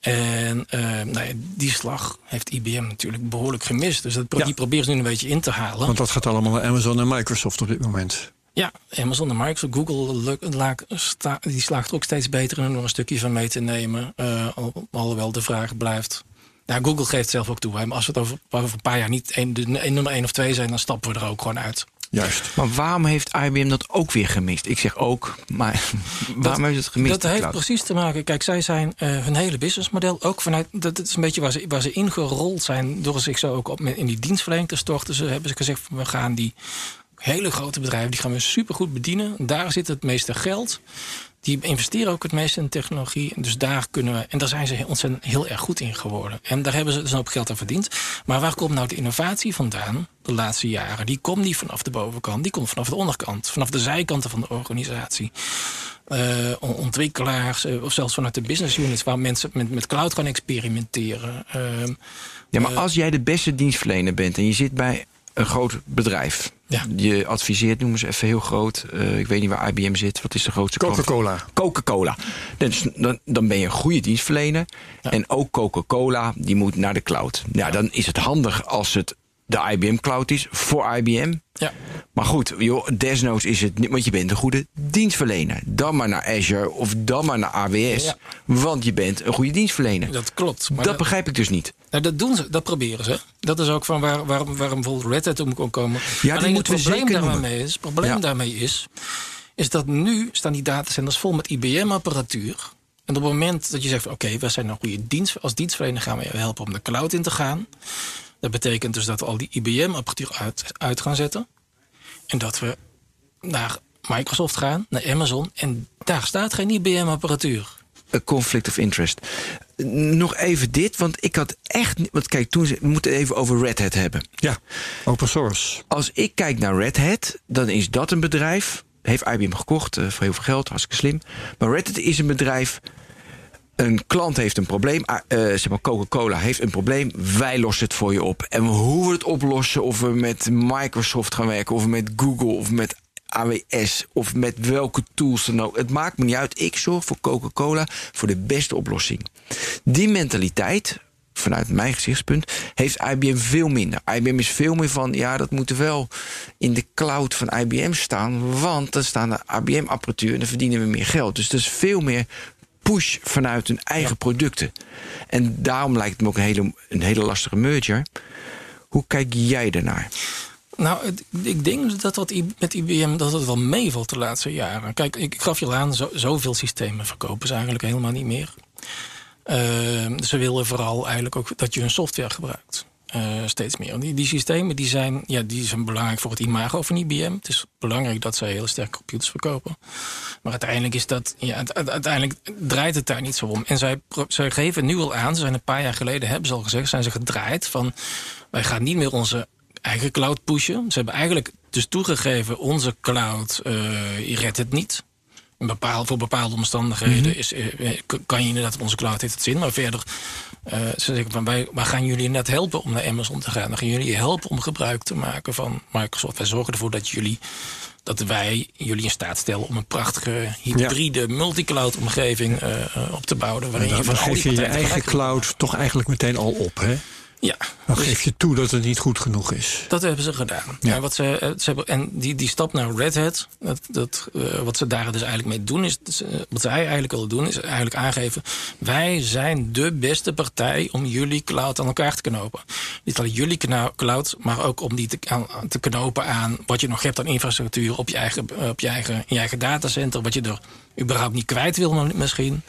S8: En eh, nou ja, die slag heeft IBM natuurlijk behoorlijk gemist. Dus dat, pro-
S6: Ja.
S8: die proberen ze nu een beetje in te halen.
S6: Want dat gaat allemaal naar Amazon en Microsoft op dit moment.
S8: Ja, Amazon en Microsoft, Google laak- sta- die slaagt er ook steeds beter in om er een stukje van mee te nemen. Eh, al- alhoewel de vraag blijft. Nou, Google geeft zelf ook toe. hè, Maar als we het over, over een paar jaar niet een, de, nummer 1 of 2 zijn, dan stappen we er ook gewoon uit.
S6: Juist.
S7: Maar waarom heeft IBM dat ook weer gemist? Ik zeg ook, maar waarom heeft het gemist?
S8: Dat heeft
S7: cloud?
S8: precies te maken. Kijk, zij zijn eh, hun hele businessmodel ook vanuit. Dat is een beetje waar ze, waar ze ingerold zijn. door zich zo ook op, in die dienstverlening te storten. Ze hebben ze gezegd: van, we gaan die hele grote bedrijven. die gaan we supergoed bedienen. Daar zit het meeste geld. Die investeren ook het meeste in technologie. Dus daar kunnen we. En daar zijn ze ontzettend heel erg goed in geworden. En daar hebben ze dus een hoop geld aan verdiend. Maar waar komt nou de innovatie vandaan de laatste jaren? Die komt niet vanaf de bovenkant, die komt vanaf de onderkant, vanaf de zijkanten van de organisatie. Eh, on- ontwikkelaars, eh, of zelfs vanuit de business units waar mensen met, met cloud gaan experimenteren. Ehm,
S7: Ja, maar
S8: Eh,
S7: als jij de beste dienstverlener bent en je zit bij een groot bedrijf.
S8: Ja.
S7: Je adviseert, noemen ze even heel groot. eh, ik weet niet waar IBM zit. Wat is de grootste?
S6: Coca-Cola.
S7: Coca-Cola. Dus dan, dan ben je een goede dienstverlener. En ook Coca-Cola, die moet naar de cloud. Ja, dan is het handig als het de IBM cloud is voor IBM.
S8: ja.
S7: Maar goed, joh, desnoods is het niet, want je bent een goede dienstverlener. Dan maar naar Azure of dan maar naar AWS.
S8: Ja.
S7: Want je bent een goede dienstverlener.
S8: Dat klopt. Maar
S7: dat
S8: dat,
S7: begrijp ik dus niet.
S8: nou, dat doen ze, dat proberen ze. Dat is ook van waar, waarom, waarom bijvoorbeeld Red Hat om kon komen. Alleen
S7: we
S8: het probleem daarmee is, het probleem
S7: Ja.
S8: daarmee is, is dat nu staan die datacenters vol met IBM-apparatuur. En op het moment dat je zegt: Oké, we zijn een goede dienst. Als dienstverlener gaan we je helpen om de cloud in te gaan. Dat betekent dus dat we al die IBM-apparatuur uit, uit gaan zetten. En dat we naar Microsoft gaan, naar Amazon. En daar staat geen IBM-apparatuur.
S7: Een conflict of interest. Nog even dit, want ik had echt. Want kijk, toen ze, we moeten het even over Red Hat hebben.
S6: Ja, open source.
S7: Als ik kijk naar Red Hat, dan is dat een bedrijf. Heeft IBM gekocht eh, voor heel veel geld, hartstikke slim. Maar Red Hat is een bedrijf. Een klant heeft een probleem. ah, eh, zeg maar Coca-Cola heeft een probleem. Wij lossen het voor je op. En hoe we het oplossen, of we met Microsoft gaan werken, of met Google, of met AWS, of met welke tools dan ook. Het maakt me niet uit. Ik zorg voor Coca-Cola voor de beste oplossing. Die mentaliteit vanuit mijn gezichtspunt, heeft IBM veel minder. IBM is veel meer van, ja, dat moet wel in de cloud van IBM staan, want dan staan de IBM-apparatuur en dan verdienen we meer geld. Dus dat is veel meer push vanuit hun eigen producten. En daarom lijkt het me ook een hele, een hele lastige merger. Hoe kijk jij daarnaar?
S8: Nou, ik denk dat wat I- met IBM dat het wel meevalt de laatste jaren. Kijk, ik gaf je al aan, zo, zoveel systemen verkopen ze eigenlijk helemaal niet meer. Ehm, ze willen vooral eigenlijk ook dat je hun software gebruikt. Eh, steeds meer. Die, die systemen die zijn, ja, die zijn belangrijk voor het imago van IBM. Het is belangrijk dat zij heel sterk computers verkopen. Maar uiteindelijk, is dat, ja, uite- uite- uiteindelijk draait het daar niet zo om. En zij, zij geven nu al aan, ze zijn een paar jaar geleden, hebben ze al gezegd, zijn ze gedraaid van wij gaan niet meer onze eigen cloud pushen. Ze hebben eigenlijk dus toegegeven, onze cloud je redt het niet. Bepaal, voor bepaalde omstandigheden is, eh, eh, kan je inderdaad onze cloud heeft het zin. Maar verder, eh, ze zeggen van wij, wij gaan jullie net helpen om naar Amazon te gaan. Dan gaan jullie helpen om gebruik te maken van Microsoft. Wij zorgen ervoor dat jullie dat wij jullie in staat stellen om een prachtige hybride multicloud omgeving op te bouwen. Waarin
S6: Dan,
S8: je van
S6: dan geef je je eigen cloud toch eigenlijk meteen al op, hè?
S8: Ja,
S6: Dan geef je toe dat het niet goed genoeg is.
S8: Dat hebben ze gedaan.
S6: Ja.
S8: En, wat ze, eh, ze hebben, en die, die stap naar Red Hat, dat, dat, eh, wat ze daar dus eigenlijk mee doen, is, wat zij eigenlijk willen doen, is eigenlijk aangeven: wij zijn de beste partij om jullie cloud aan elkaar te knopen. Niet alleen jullie cloud, maar ook om die te, aan te knopen aan wat je nog hebt aan infrastructuur op je eigen, op je eigen, in je eigen datacenter, wat je er überhaupt niet kwijt wil misschien.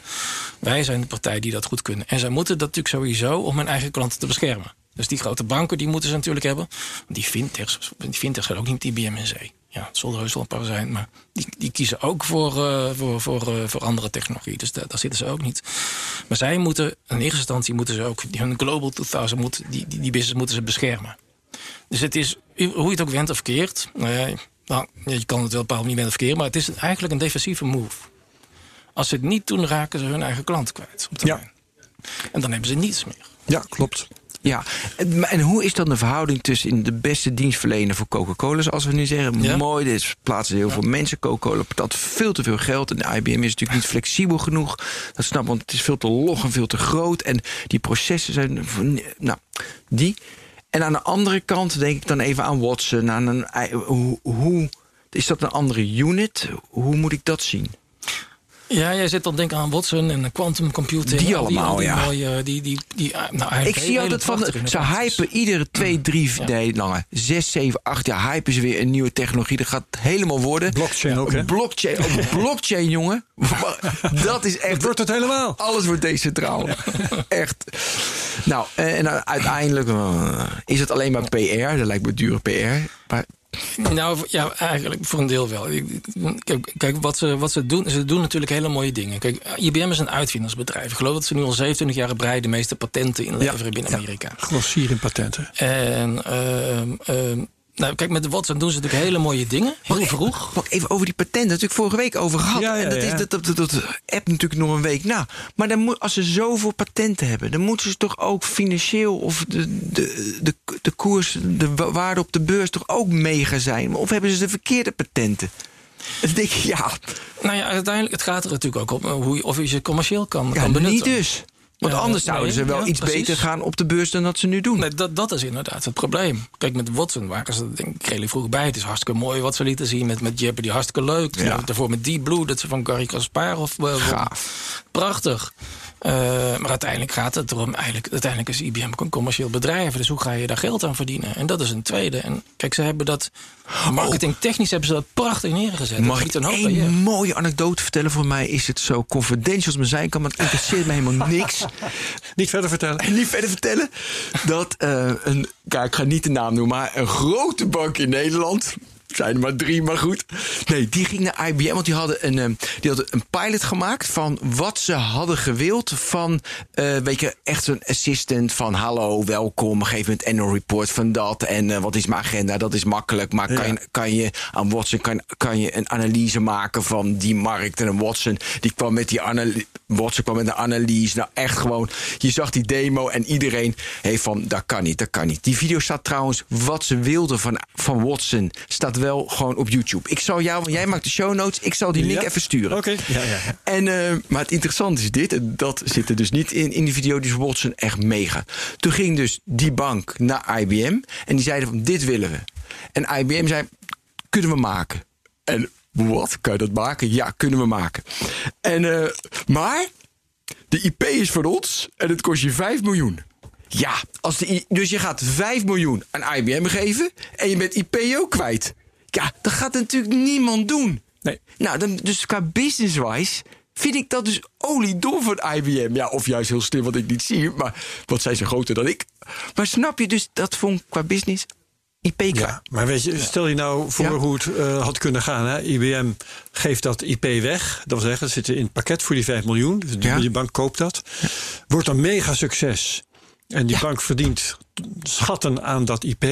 S8: Wij zijn de partij die dat goed kunnen. En zij moeten dat natuurlijk sowieso om hun eigen klanten te beschermen. Dus die grote banken die moeten ze natuurlijk hebben. Die fintechs, die fintechs gaan ook niet IBM en C. Ja, het er heus wel een paar zijn, maar die, die kiezen ook voor, eh, voor, voor, eh, voor andere technologie. Dus daar, zitten ze ook niet. Maar zij moeten, in eerste instantie moeten ze ook, hun Global 2000, moet, die, die, die business moeten ze beschermen. Dus het is, hoe je het ook went of keert, ja, nou, je kan het wel op een bepaalde manier wend of keren, maar het is eigenlijk een defensieve move. Als ze het niet doen, raken ze hun eigen klant kwijt. Op termijn. En dan hebben ze niets meer.
S6: Ja, klopt.
S7: Ja, en, hoe is dan de verhouding tussen de beste dienstverlener voor Coca-Cola, zoals we nu zeggen?
S8: Ja.
S7: Mooi, dit is- plaatsen heel veel mensen. Coca-Cola betaalt veel te veel geld. En de IBM is natuurlijk niet flexibel genoeg. Dat snap ik, want het is veel te log en veel te groot. En die processen zijn. Nou, die. En aan de andere kant denk ik dan even aan Watson. Aan een, hoe, hoe is dat een andere unit? Hoe moet ik dat zien?
S8: Ja, jij zit dan denken aan Watson en quantum computing.
S7: Die
S8: al
S7: allemaal,
S8: die
S7: ja.
S8: Mooie, die, die, die, ah, nou,
S7: Ik zie altijd van, de, ze hypen iedere twee, drie, nee, langer, zes, zeven, acht jaar hypen ze weer een nieuwe technologie. Dat gaat helemaal worden.
S6: Blockchain ook, hè?
S7: Blockchain, blockchain, jongen. Dat is echt.
S6: Het wordt het helemaal.
S7: Alles wordt decentraal. Echt. Nou, eh, en uiteindelijk eh, is het alleen maar PR. Dat lijkt me dure PR. Maar
S8: Nou, ja, eigenlijk voor een deel wel. Kijk, wat, ze, wat ze doen, ze doen natuurlijk hele mooie dingen. Kijk, IBM is een uitvindersbedrijf. Ik geloof dat ze nu al 27 jaar breid de meeste patenten inleveren binnen Amerika.
S6: Grossier in patenten.
S8: En ehm, nou, kijk, met de Watson doen ze natuurlijk hele mooie dingen. Heel vroeg.
S7: Pak even over die patenten. Natuurlijk vorige week over gehad.
S6: Ja, ja,
S7: en dat,
S6: ja.
S7: is, dat, dat, dat, dat app natuurlijk nog een week na. Maar dan moet, als ze zoveel patenten hebben, dan moeten ze toch ook financieel of de, de, de, de koers, de wa- waarde op de beurs toch ook mega zijn. Of hebben ze de verkeerde patenten? En dan denk ik, ja,
S8: Nou ja, uiteindelijk, het gaat er natuurlijk ook om eh, hoe je, of je ze commercieel kan,
S7: ja
S8: kan benutten.
S7: niet dus. Want anders
S8: nee,
S7: zouden ze wel
S8: ja,
S7: iets
S8: precies.
S7: beter gaan op de beurs dan dat ze nu doen.
S8: Nee, dat, dat is inderdaad het probleem. Kijk, met Watson waren ze denk ik redelijk vroeg bij. Het is hartstikke mooi wat ze lieten zien met, met Jeopardy. Hartstikke leuk.
S7: Ja.
S8: Daarvoor met Deep Blue, dat ze van Gary Kasparov.
S7: Gaaf.
S8: Prachtig. Eh, maar uiteindelijk gaat het erom, eigenlijk, uiteindelijk is IBM een commercieel bedrijf. Dus hoe ga je daar geld aan verdienen? En dat is een tweede. En kijk, ze hebben dat, marketingtechnisch hebben ze dat prachtig neergezet.
S7: Mag ik
S8: een hoop
S7: één mooie anecdote vertellen? Voor mij is het zo confidential als me zijn kan, maar het interesseert me helemaal niks.
S6: Niet verder vertellen.
S7: En niet verder vertellen dat eh, een, kijk, ik ga niet de naam noemen, maar een grote bank in Nederland. Zijn er maar drie, maar goed. Nee, die ging naar IBM, want die hadden een, eh, die hadden een pilot gemaakt van wat ze hadden gewild van, eh, weet je, echt zo'n assistant van hallo, welkom, geef me het annual report van dat en eh, wat is mijn agenda, dat is makkelijk, maar kan, je, kan je aan Watson kan, kan je een analyse maken van die markt en een Watson die kwam met die analyse, Watson kwam met een analyse, nou echt gewoon, je zag die demo en iedereen heeft van dat kan niet, dat kan niet. Die video staat trouwens wat ze wilden van, van Watson staat wel gewoon op YouTube. Ik zal jou, want jij maakt de show notes, ik zal die link
S6: Ja.
S7: even sturen.
S6: Oké. Ja, ja, ja.
S7: En, eh, maar het interessante is dit, en dat zit er dus niet in, in die video, die Watson echt mega. Toen ging dus die bank naar IBM en die zeiden van dit willen we. En IBM zei, kunnen we maken. En wat, kan je dat maken? Ja, kunnen we maken. En, eh, maar de IP is van ons en het kost je 5 miljoen. Ja, als de, dus je gaat 5 miljoen aan IBM geven en je bent IP ook kwijt. Ja, dat gaat natuurlijk niemand doen.
S6: Nee.
S7: Nou, dan, dus qua business-wise vind ik dat dus oliedom van IBM. Ja, of juist heel slim wat ik niet zie, maar wat zijn ze groter dan ik. Maar snap je dus dat vond qua business IP.
S6: Ja, maar weet je, stel je nou voor
S7: Ja.
S6: hoe het eh, had kunnen gaan. Hè? IBM geeft dat IP weg. Dat wil zeggen, het zit in het pakket voor die 5 miljoen. Dus
S7: Ja.
S6: Die bank koopt dat. Wordt een mega succes. En die
S7: Ja.
S6: bank verdient schatten aan dat IP.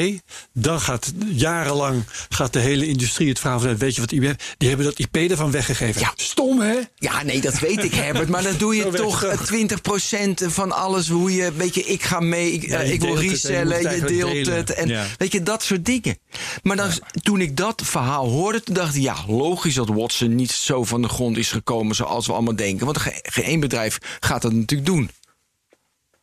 S6: Dan gaat jarenlang gaat de hele industrie het vragen van... weet je wat IBM... Die hebben dat IP ervan weggegeven.
S7: Ja.
S6: Stom, hè?
S7: Ja, nee, dat weet ik, Herbert. Maar dan doe je toch
S6: het
S7: eh, 20% van alles. Hoe je, weet je, ik ga mee, ik,
S6: Ja,
S7: eh, ik wil
S6: je
S7: resellen, je, deelt
S6: delen.
S7: het. En
S6: Ja.
S7: weet je, dat soort dingen. Maar dan, toen ik dat verhaal hoorde, toen dacht ik, ja, logisch dat Watson niet zo van de grond is gekomen zoals we allemaal denken. Want ge- geen één bedrijf gaat dat natuurlijk doen.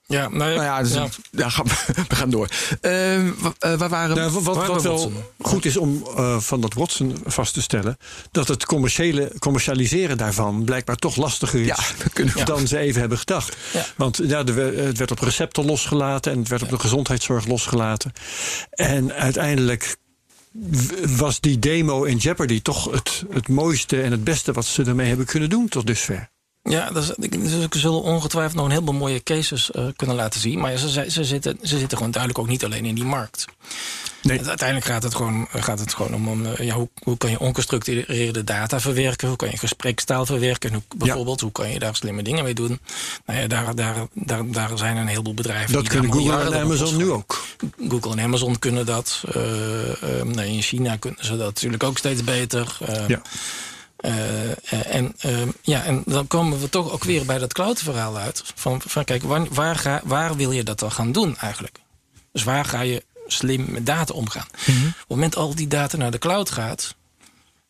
S8: Ja, nou
S7: Nou ja, dus, ja. ga- we gaan door. Eh, wa- eh, waar waren
S6: Nou, wat, wat wel goed is om eh, van dat Watson vast te stellen... dat het commerciële, commercialiseren daarvan blijkbaar toch lastiger is...
S7: Ja,
S6: dan ze even hebben gedacht.
S8: Ja.
S6: Want ja, het werd op recepten losgelaten... en het werd op de gezondheidszorg losgelaten. En uiteindelijk was die demo in Jeopardy toch het, het mooiste en het beste... wat ze ermee hebben kunnen doen tot dusver.
S8: Ja, dus, ze zullen ongetwijfeld nog een heleboel mooie cases eh, kunnen laten zien. Maar ze, ze, zitten, ze zitten gewoon duidelijk ook niet alleen in die markt.
S6: Nee.
S8: Uiteindelijk gaat het gewoon, gaat het gewoon om, om eh, ja, hoe, hoe kan je ongestructureerde data verwerken? Hoe kan je gesprekstaal verwerken? Hoe, bijvoorbeeld, hoe kan je daar slimme dingen mee doen? Nou ja, daar, daar, daar, daar zijn een heleboel bedrijven
S6: Dat
S8: die
S6: kunnen Google en Amazon nu ook.
S8: Google en Amazon kunnen dat. Eh, nee, in China kunnen ze dat natuurlijk ook steeds beter.
S6: Ja.
S8: Eh, eh, en, eh, ja, en dan komen we toch ook weer bij dat cloud-verhaal uit. Van, van kijk, waar, waar, ga, waar wil je dat dan gaan doen eigenlijk? Dus waar ga je slim met data omgaan? Op het moment al die data naar de cloud gaat.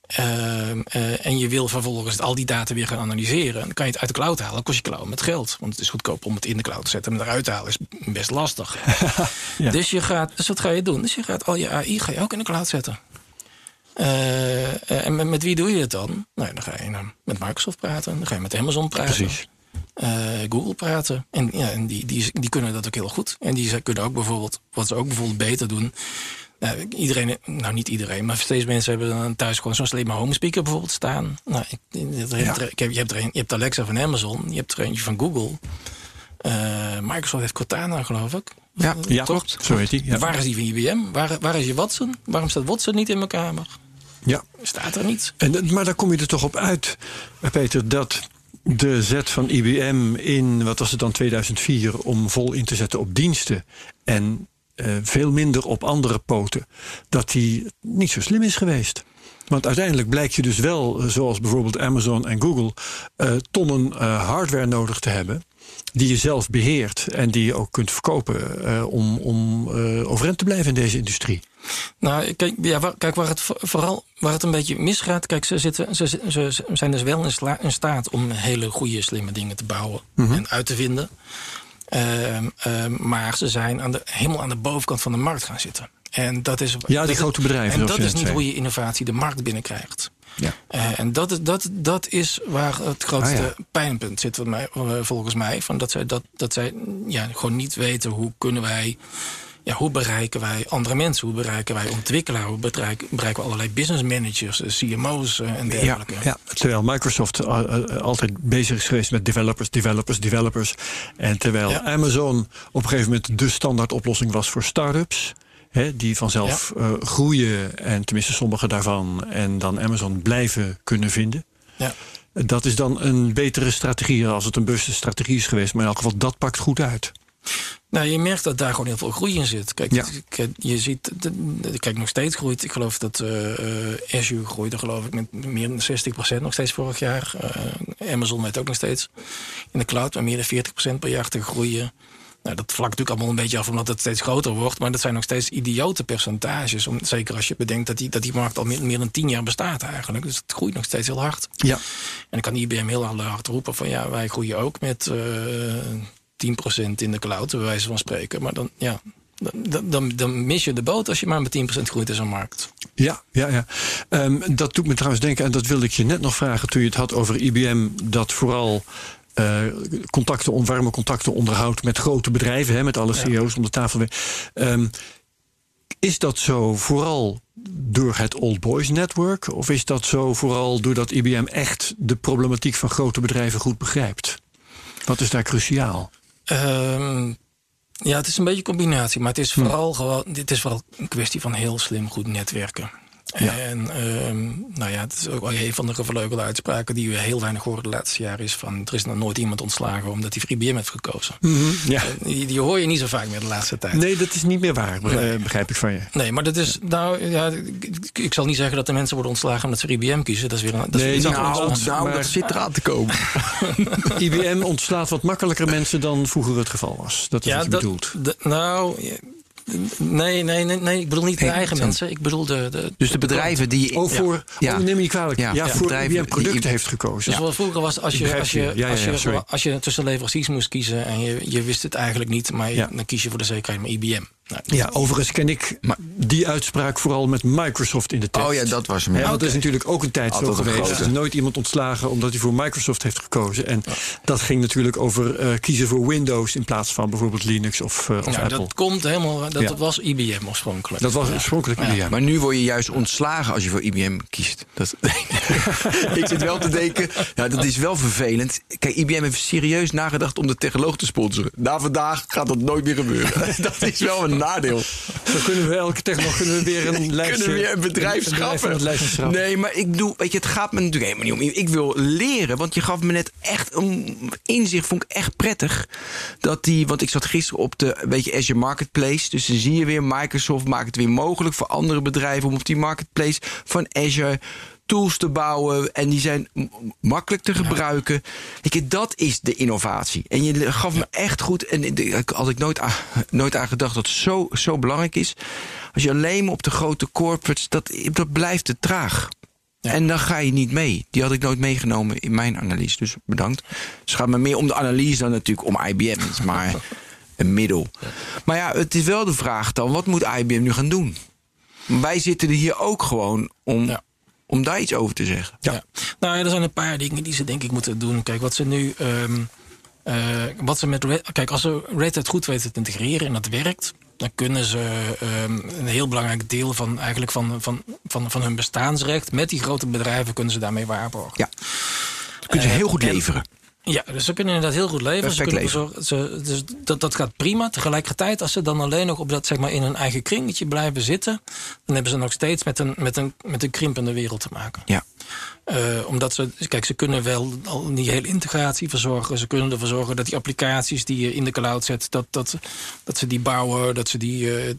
S8: ehm, eh, en je wil vervolgens al die data weer gaan analyseren. Dan kan je het uit de cloud halen. Dan kost je cloud met geld. Want het is goedkoop om het in de cloud te zetten. Maar eruit te halen is best lastig.
S6: Ja.
S8: dus, je gaat, dus wat ga je doen? Dus je gaat al je AI ga je ook in de cloud zetten. Eh, eh, en met, met wie doe je het dan? Nou, dan ga je nou, met Microsoft praten. Dan ga je met Amazon praten.
S6: Precies.
S8: eh, Google praten. En, ja, en die, die, die kunnen dat ook heel goed. En die kunnen ook bijvoorbeeld, wat ze ook bijvoorbeeld beter doen. Nou, iedereen, nou niet iedereen, maar steeds mensen hebben dan thuis gewoon zo'n slimme home speaker bijvoorbeeld staan. Nou, ik, ik- er- ik heb, je, hebt er een, je hebt Alexa van Amazon, je hebt er eentje van Google. Microsoft heeft Cortana, geloof ik.
S7: Ja,
S6: Ja,
S8: Toch?
S6: zo heet die. Ja.
S8: Waar is die van IBM? Waar, waar is je Watson? Waarom staat Watson niet in mijn kamer?
S6: Ja.
S8: Staat er niet.
S6: En, maar daar kom je er toch op uit, Peter, dat de zet van IBM in, wat was het dan, 2004, om vol in te zetten op diensten en eh, veel minder op andere poten, dat die niet zo slim is geweest. Want uiteindelijk blijkt je dus wel, eh, zoals bijvoorbeeld Amazon en Google, eh, tonnen hardware nodig te hebben. Die je zelf beheert en die je ook kunt verkopen om, om overeind te blijven in deze industrie.
S8: Nou, kijk, ja, waar, kijk waar het vo- vooral waar het een beetje misgaat. Kijk, ze, zitten, ze, ze, ze zijn dus wel in, sla- in staat om hele goede, slimme dingen te bouwen
S6: Mhm.
S8: en uit te vinden. Ehm, ehm, maar ze zijn aan de, helemaal aan de bovenkant van de markt gaan zitten. En dat is,
S6: Ja, die grote bedrijven,
S8: En dat is niet
S6: zei.
S8: hoe je innovatie de markt binnenkrijgt.
S6: Ja.
S8: Eh, en dat is, dat, dat is waar het grootste
S6: Ah, ja.
S8: pijnpunt zit, eh, volgens mij. Van dat zij, dat, dat zij ja, gewoon niet weten hoe kunnen wij. Ja, hoe bereiken wij andere mensen? Hoe bereiken wij ontwikkelaars? Hoe bereiken, bereiken we allerlei business managers, eh, CMO's eh, en dergelijke?
S6: ja, terwijl Microsoft uh, altijd bezig is geweest met developers, developers, developers. En terwijl
S8: Ja.
S6: Amazon op een gegeven moment de standaard oplossing was voor start-ups. Die vanzelf eh, groeien, en tenminste sommige daarvan, en dan Amazon blijven kunnen vinden.
S8: Ja.
S6: Dat is dan een betere strategie als het een bewuste strategie is geweest. Maar in elk geval, dat pakt goed uit.
S8: Nou, je merkt dat daar gewoon heel veel groei in zit. Kijk,
S6: Ja.
S8: kijk, je ziet, kijk, nog steeds groeit. Ik geloof dat eh, eh, Azure groeide, geloof ik, met meer dan 60% nog steeds vorig jaar. Eh, Amazon weet ook nog steeds in de cloud met meer dan 40% per jaar te groeien. Nou, dat vlakt natuurlijk allemaal een beetje af omdat het steeds groter wordt. Maar dat zijn nog steeds idiote percentages. Om, zeker als je bedenkt dat die, dat die markt al meer, meer dan 10 jaar bestaat eigenlijk. Dus het groeit nog steeds heel hard.
S6: Ja.
S8: En dan kan IBM heel hard roepen van ja, wij groeien ook met eh 10% in de cloud, bij wijze van spreken. Maar dan, ja, dan, dan, dan mis je de boot als je maar met 10% groeit in zo'n markt.
S6: Ja, ja, ja. Ehm, dat doet me trouwens denken, en dat wilde ik je net nog vragen toen je het had over IBM, dat vooral eh, contacten, on- warme contacten onderhoudt met grote bedrijven, hè, met alle CEO's om de tafel. weer. Ehm, is dat zo vooral door het Old Boys Network? Of is dat zo vooral doordat IBM echt de problematiek van grote bedrijven goed begrijpt? Wat is daar cruciaal?
S8: Ehm, ja, het is een beetje een combinatie, maar het is vooral gewoon, dit is vooral een kwestie van heel slim goed netwerken.
S6: Ja.
S8: En ehm, nou ja, het is ook wel een van de gevleugelde uitspraken die we heel weinig horen de laatste jaren is van er is nog nooit iemand ontslagen omdat hij IBM heeft gekozen.
S6: Ja.
S8: Die, die hoor je niet zo vaak meer de laatste tijd.
S6: Nee, dat is niet meer waar, begrijp,
S8: Nee.
S6: begrijp ik van je.
S8: Nee, maar dat is. Nou ja, ik, ik zal niet zeggen dat de mensen worden ontslagen omdat ze IBM kiezen. Dat is weer een. Dat is
S6: Nee,
S8: iets
S6: nou.
S7: Nou,
S6: Maar-
S7: dat zit eraan te komen.
S6: IBM ontslaat wat makkelijker mensen dan vroeger het geval was. Dat is wat je
S8: dat,
S6: bedoelt.
S8: nou, ja, Nee, nee, nee, nee, ik bedoel niet de eigen
S7: zo.
S8: mensen. Ik bedoel de... de
S7: Dus de bedrijven die...
S6: Oh, voor,
S7: Ja.
S6: oh, neem me niet kwalijk.
S7: Ja.
S6: Ja,
S7: Ja.
S6: voor
S7: Bedrijven
S6: IBM producten
S7: die-
S6: heeft gekozen.
S8: Dus wat vroeger was, als je, als je,
S6: je. Ja, ja,
S8: als je, als je tussen leveranciers moest kiezen en je, je wist het eigenlijk niet, maar je-
S6: Ja.
S8: dan kies je voor de zekerheid met IBM. Nou,
S6: Ja, overigens ken ik
S7: Maar-
S6: die uitspraak vooral met Microsoft in de tekst.
S7: Oh ja, dat was hem.
S6: Ja, want is natuurlijk ook een tijd zo
S7: Altijd
S6: geweest. Er is nooit iemand ontslagen omdat hij voor Microsoft heeft gekozen. En dat ging natuurlijk over eh, kiezen voor Windows in plaats van bijvoorbeeld Linux of, eh, of
S8: nou,
S6: Apple.
S8: dat komt helemaal, dat
S6: Ja.
S8: was IBM oorspronkelijk.
S6: Dat was oorspronkelijk IBM.
S7: Maar nu word je juist ontslagen als je voor IBM kiest. Dat, ik zit wel te denken, ja, dat is wel vervelend. Kijk, IBM heeft serieus nagedacht om de technoloog te sponsoren. Na vandaag gaat dat nooit meer gebeuren. dat is wel een nadeel.
S6: Zo kunnen we elke technologie kunnen we weer een lijstje...
S7: Kunnen we weer een bedrijf schrappen? Nee, maar ik bedoel, weet je, het gaat me natuurlijk helemaal niet om. Ik wil leren, want je gaf me net echt een inzicht, vond ik echt prettig. Dat die, want ik zat gisteren op de, weet je, Azure Marketplace. Dus dan zie je weer, Microsoft maakt het weer mogelijk voor andere bedrijven om op die marketplace van Azure tools te bouwen en die zijn makkelijk te gebruiken. Je, dat is de innovatie. En je gaf me echt goed en ik had ik nooit aan, nooit aan gedacht dat het zo, zo belangrijk is. Als je alleen maar op de grote corporates, dat, dat blijft te traag. En dan ga je niet mee. Die had ik nooit meegenomen in mijn analyse. Dus bedankt. Dus het gaat me meer om de analyse dan natuurlijk om IBM. Het is maar een middel. Maar ja, het is wel de vraag dan: wat moet IBM nu gaan doen? Wij zitten er hier ook gewoon om,
S8: Ja.
S7: Om daar iets over te zeggen.
S8: Ja. Nou ja, er zijn een paar dingen die ze denk ik moeten doen. Kijk, wat ze nu. ehm, eh, wat ze met Red, kijk, als ze Red Hat goed weten te integreren en dat werkt, dan kunnen ze ehm, een heel belangrijk deel van, eigenlijk van, van, van, van hun bestaansrecht met die grote bedrijven kunnen ze daarmee waarborgen.
S7: Ja. Kunnen ze
S8: Eh,
S7: heel goed
S8: en-
S7: leveren.
S8: Ja, dus ze kunnen inderdaad heel goed leveren. Ze kunnen ervoor zorgen- ze, dus dat, dat gaat prima. Tegelijkertijd, als ze dan alleen nog op dat, zeg maar, in hun eigen kringetje blijven zitten, dan hebben ze nog steeds met een, met een, met een krimpende wereld te maken.
S7: Ja.
S8: Eh, omdat ze, kijk, ze kunnen wel al die hele integratie verzorgen. Ze kunnen ervoor zorgen dat die applicaties die je in de cloud zet, dat, dat, dat ze die bouwen, dat ze die, eh,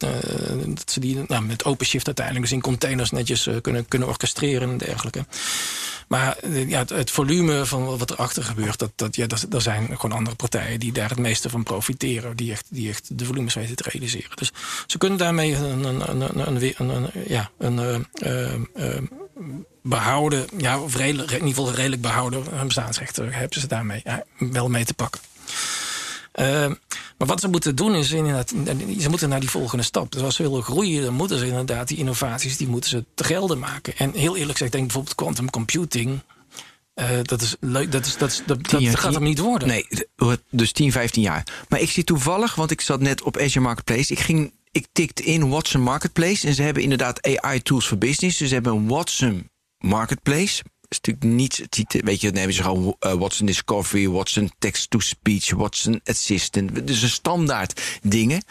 S8: dat ze die nou, met OpenShift uiteindelijk dus in containers netjes eh, kunnen, kunnen orchestreren en dergelijke. Maar ja, het, volume van wat erachter gebeurt, dat, dat, ja, dat, er zijn gewoon andere partijen die daar het meeste van profiteren. Die echt, die echt de volumes weten te realiseren. Dus ze kunnen daarmee een, een, een, een, ja, een behouden, ja, of redelijk, in ieder geval redelijk behouden hun eh, hebben ze daarmee ja, wel mee te pakken. Eh, maar wat ze moeten doen is inderdaad, ze moeten naar die volgende stap. Dus als ze willen groeien, dan moeten ze inderdaad die innovaties, die moeten ze te gelden maken. En heel eerlijk gezegd, denk bijvoorbeeld quantum computing. eh, dat is leuk, dat, is, dat, is, dat, dat
S7: jaar,
S8: gaat hem niet worden.
S7: Nee, dus 10, 15 jaar. Maar ik zie toevallig, want ik zat net op Azure Marketplace. Ik ging, ik tikte in Watson Marketplace. En ze hebben inderdaad AI tools voor business. Dus ze hebben een Watson Marketplace. is natuurlijk niet, het ziet- weet je, dan hebben ze gewoon eh, Watson Discovery, Watson Text-to-Speech, Watson Assistant. Dus een standaard dingen.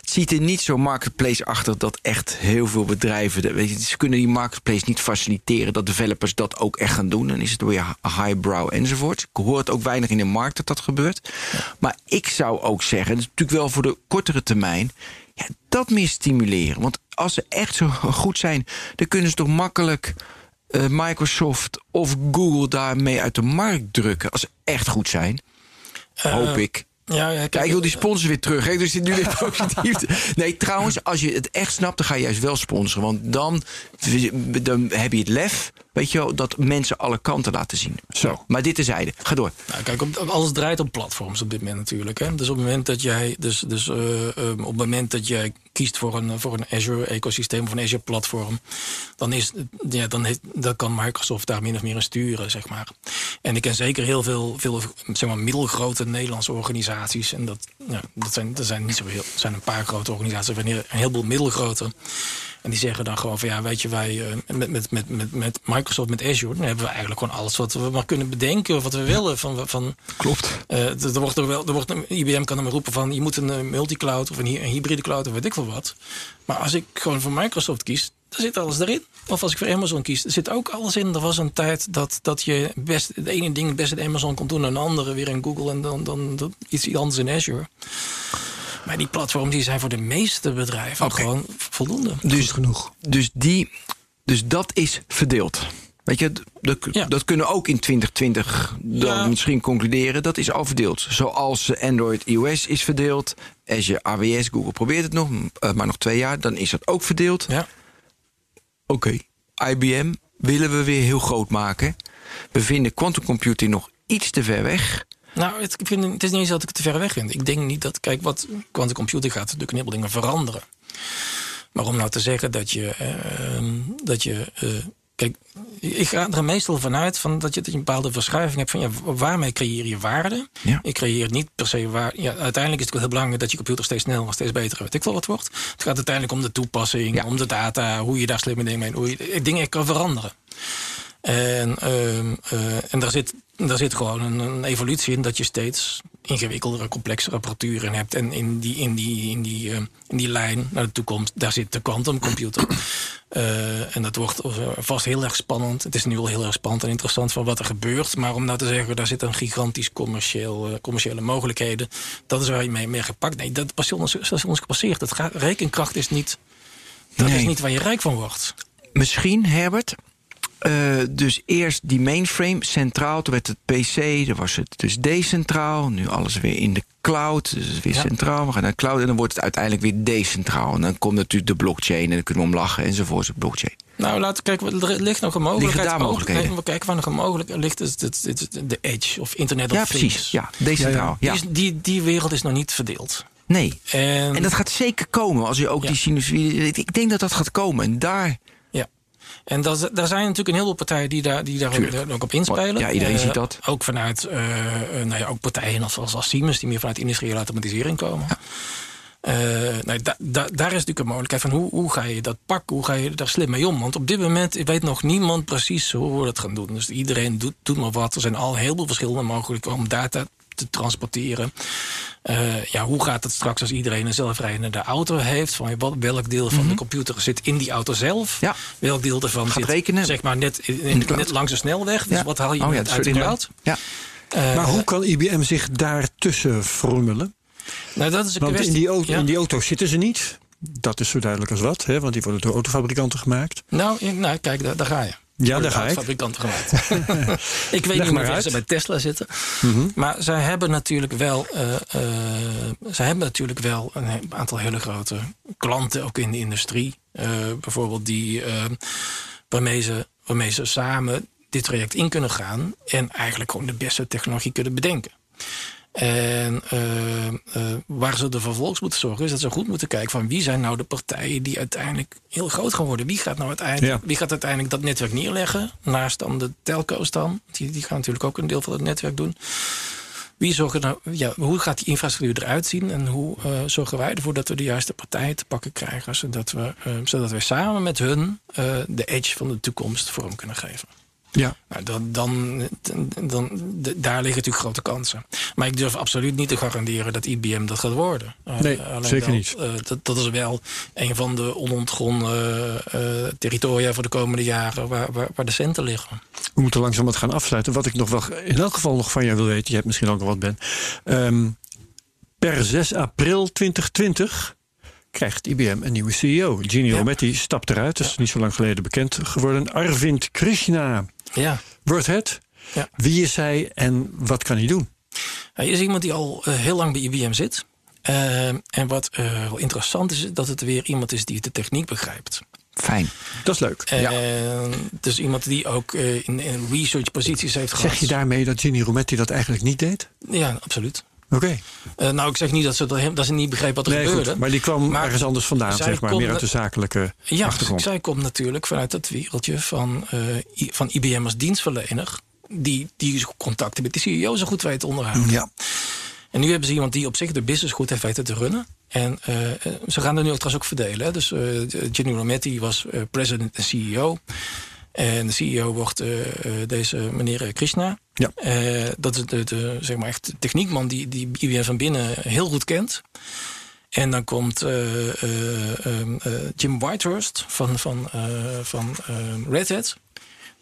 S7: Het ziet er niet zo marketplace-achtig dat echt heel veel bedrijven, weet je, ze kunnen die marketplace niet faciliteren dat developers dat ook echt gaan doen. Dan is het weer highbrow enzovoort. Ik hoor het ook weinig in de markt dat dat gebeurt. Maar ik zou ook zeggen, dat is natuurlijk wel voor de kortere termijn, ja, dat meer stimuleren. Want als ze echt zo goed zijn, dan kunnen ze toch makkelijk eh, Microsoft of Google daarmee uit de markt drukken. Als ze echt goed zijn. Hoop ik.
S8: Ja, ja,
S7: Kijk, ik wil die sponsor weer terug. Hè? Dus nu weer positief. Nee, trouwens, als je het echt snapt, dan ga je juist wel sponsoren. Want dan, dan heb je het lef, weet je wel, dat mensen alle kanten laten zien.
S6: Zo.
S7: Maar dit terzijde. Ga door.
S8: Nou, kijk, op, alles draait op platforms op dit moment natuurlijk. Hè? Dus op het moment dat jij, dus, dus, eh, ehm, op het moment dat jij kiest voor een, voor een Azure-ecosysteem of een Azure-platform, dan, is, ja, dan, heeft, dan kan Microsoft daar min of meer in sturen, zeg maar. En ik ken zeker heel veel, veel zeg maar, middelgrote Nederlandse organisaties. En dat, ja, dat, zijn, dat zijn niet zo heel, zijn een paar grote organisaties, maar een heleboel middelgrote. En die zeggen dan gewoon van ja, weet je, wij eh, met, met, met, met, met Microsoft, met Azure, dan hebben we eigenlijk gewoon alles wat we maar kunnen bedenken, wat we willen. Van, van,
S7: Klopt.
S8: eh, er er wordt ook wel, er wordt, IBM kan hem roepen van je moet een eh, multicloud of een, een hybride cloud of weet ik veel wat. Maar als ik gewoon voor Microsoft kies, dan zit alles erin. Of als ik voor Amazon kies, er zit ook alles in. Er was een tijd dat, dat je best het ene ding het beste in Amazon kon doen en een andere weer in Google en dan, dan, dan iets anders in Azure. Maar die platforms die zijn voor de meeste bedrijven gewoon voldoende.
S7: Dus,
S6: genoeg.
S7: Dus, die, dus dat is verdeeld. Weet je, d- d-
S8: Ja.
S7: dat kunnen we ook in 2020 dan
S8: Ja.
S7: misschien concluderen. Dat is al verdeeld. Zoals Android iOS is verdeeld. Azure AWS, Google probeert het nog, eh, maar nog twee jaar. Dan is dat ook verdeeld.
S8: Ja.
S7: Oké, IBM willen we weer heel groot maken. We vinden quantum computing nog iets te ver weg.
S8: Nou, het, ik vind, het is niet eens dat ik het te ver weg vind. Ik denk niet dat, kijk, wat quantum computing gaat natuurlijk een dingen veranderen. Maar om nou te zeggen dat je, eh, dat je eh, kijk, ik ga er meestal vanuit van dat je, dat je een bepaalde verschuiving hebt van ja, waarmee creëer je waarde?
S7: Ja.
S8: Ik creëer niet per se waar. Ja, uiteindelijk is het wel heel belangrijk dat je computer steeds sneller, steeds beter, weet ik wel wat wordt. Het gaat uiteindelijk om de toepassing,
S7: Ja.
S8: om de data, hoe je daar slimme dingen mee, hoe je dingen kan veranderen. En, ehm, eh, en daar, zit, daar zit gewoon een, een evolutie in dat je steeds ingewikkeldere, complexere apparatuur in hebt. En in die, in die, in die, eh, in die lijn naar de toekomst, daar zit de quantumcomputer. Eh, en dat wordt eh, vast heel erg spannend. Het is nu al heel erg spannend en interessant van wat er gebeurt. Maar om nou te zeggen, daar zitten gigantisch commercieel, commerciële mogelijkheden. Dat is waar je mee, mee gepakt. Nee, dat is ons, dat is ons gepasseerd. Gaat, rekenkracht is niet, dat
S7: Nee.
S8: is niet waar je rijk van wordt.
S7: Misschien, Herbert. Eh, dus eerst die mainframe centraal, toen werd het PC, dan was het dus decentraal. Nu alles weer in de cloud, dus het is weer
S8: Ja.
S7: centraal. We gaan naar de cloud en dan wordt het uiteindelijk weer decentraal. En dan komt natuurlijk de blockchain en dan kunnen we om lachen enzovoort. de blockchain.
S8: Nou, laten we kijken. Er ligt nog een mogelijkheid.
S7: daar mogelijkheden?
S8: we kijken waar nog een mogelijkheid ligt. Is het- de edge of Internet of
S7: Ja,
S8: Things.
S7: precies. Ja, decentraal. Ja,
S8: is- die, die wereld is nog niet verdeeld.
S7: Nee.
S8: En,
S7: En dat gaat zeker komen als je ook
S8: Ja.
S7: die sinusoïde. Ik denk dat dat gaat komen. En daar.
S8: En dat, daar zijn natuurlijk een heleboel partijen die daar, die daar ook, op inspelen.
S7: Ja, iedereen
S8: Eh,
S7: ziet dat.
S8: Ook vanuit eh, eh, nou ja, ook partijen als, als, als Siemens, die meer vanuit industriële automatisering komen. Nou, da- da- daar is natuurlijk een mogelijkheid van hoe, hoe ga je dat pakken, hoe ga je daar slim mee om. Want op dit moment weet nog niemand precies hoe we dat gaan doen. Dus iedereen doet, doet maar wat. Er zijn al heel veel verschillende mogelijkheden om data te transporteren. Eh, ja, hoe gaat het straks als iedereen een zelfrijdende auto heeft? Van wat, welk deel van de computer zit in die auto zelf?
S7: Mhm. Ja.
S8: Welk deel ervan
S7: Gaat
S8: zit
S7: rekenen.
S8: zeg maar, net, in, net langs de snelweg? Dus
S7: Ja.
S8: wat haal je
S7: Oh
S8: uit de cloud?
S7: Ja.
S8: Eh,
S6: Maar hoe kan IBM zich daartussen frommelen?
S8: nou, dat is een
S6: Want in die, auto,
S8: ja.
S6: in die auto's zitten ze niet. Dat is zo duidelijk als wat, hè? want die worden door autofabrikanten gemaakt.
S8: Nou, nou kijk, daar, daar ga je.
S6: Ja, daar ga ik.
S8: fabrikanten gemaakt. ik weet
S6: Leg
S8: niet meer ze bij Tesla zitten.
S6: Mhm.
S8: Maar zij hebben natuurlijk wel, eh, zij hebben natuurlijk wel een aantal hele grote klanten, ook in de industrie. Eh, bijvoorbeeld die waarmee, ze, waarmee ze samen dit traject in kunnen gaan. En eigenlijk gewoon de beste technologie kunnen bedenken. En eh, eh, waar ze er vervolgens moeten zorgen, is dat ze goed moeten kijken van wie zijn nou de partijen die uiteindelijk heel groot gaan worden. Wie gaat nou uiteindelijk,
S6: Ja.
S8: wie gaat uiteindelijk dat netwerk neerleggen? Naast dan de telco's dan. Die, die gaan natuurlijk ook een deel van het netwerk doen. Wie zorgen nou, ja, hoe gaat die infrastructuur eruit zien? En hoe eh, zorgen wij ervoor dat we de juiste partijen te pakken krijgen? Zodat we, eh, zodat we samen met hun eh, de edge van de toekomst vorm kunnen geven.
S6: Ja.
S8: Nou, dan, dan, dan, daar liggen natuurlijk grote kansen. Maar ik durf absoluut niet te garanderen dat IBM dat gaat worden. Eh,
S6: Nee, zeker
S8: wel,
S6: niet.
S8: eh, dat, dat is wel een van de onontgonnen eh, territoria voor de komende jaren waar, waar, waar de centen liggen.
S6: We moeten langzaam wat gaan afsluiten. Wat ik nog wel in elk geval nog van jou wil weten, je hebt misschien ook nog wat Ben. Ehm, per 6 april 2020 krijgt IBM een nieuwe CEO. Ginny
S8: Ja.
S6: Rometty stapt eruit, dat is niet zo lang geleden bekend geworden. Arvind Krishna
S8: Ja.
S6: wordt het.
S8: Ja.
S6: Wie is hij en wat kan hij doen?
S8: Hij is iemand die al eh, heel lang bij IBM zit. Eh, en wat eh, wel interessant is, dat het weer iemand is die de techniek begrijpt.
S7: Fijn.
S6: Dat is leuk.
S8: En dus iemand die ook eh, in, in research posities heeft gehad.
S6: Zeg je daarmee dat Ginny Rometty dat eigenlijk niet deed?
S8: Ja, absoluut.
S6: Oké.
S8: Eh, nou, ik zeg niet dat ze, dat, dat ze niet begreep wat er
S6: Nee,
S8: gebeurde.
S6: goed. Maar die kwam
S8: Maar
S6: ergens anders vandaan, zeg maar. Meer uit de zakelijke
S8: Ja,
S6: achtergrond.
S8: zij komt natuurlijk vanuit het wereldje van, eh, van IBM als dienstverlener. Die, die contacten met de CEO zo goed weet te onderhouden.
S6: Ja.
S8: En nu hebben ze iemand die op zich de business goed heeft weten te runnen. En eh, ze gaan er nu ook trouwens ook verdelen. Hè. Dus Ginny Rometty was president en CEO. En de CEO wordt deze meneer Krishna.
S6: Ja.
S8: Eh, dat is de, de, zeg maar echt de techniekman die, die IBM van binnen heel goed kent. En dan komt eh, eh, ehm, eh, Jim Whitehurst van, van, van Red Hat.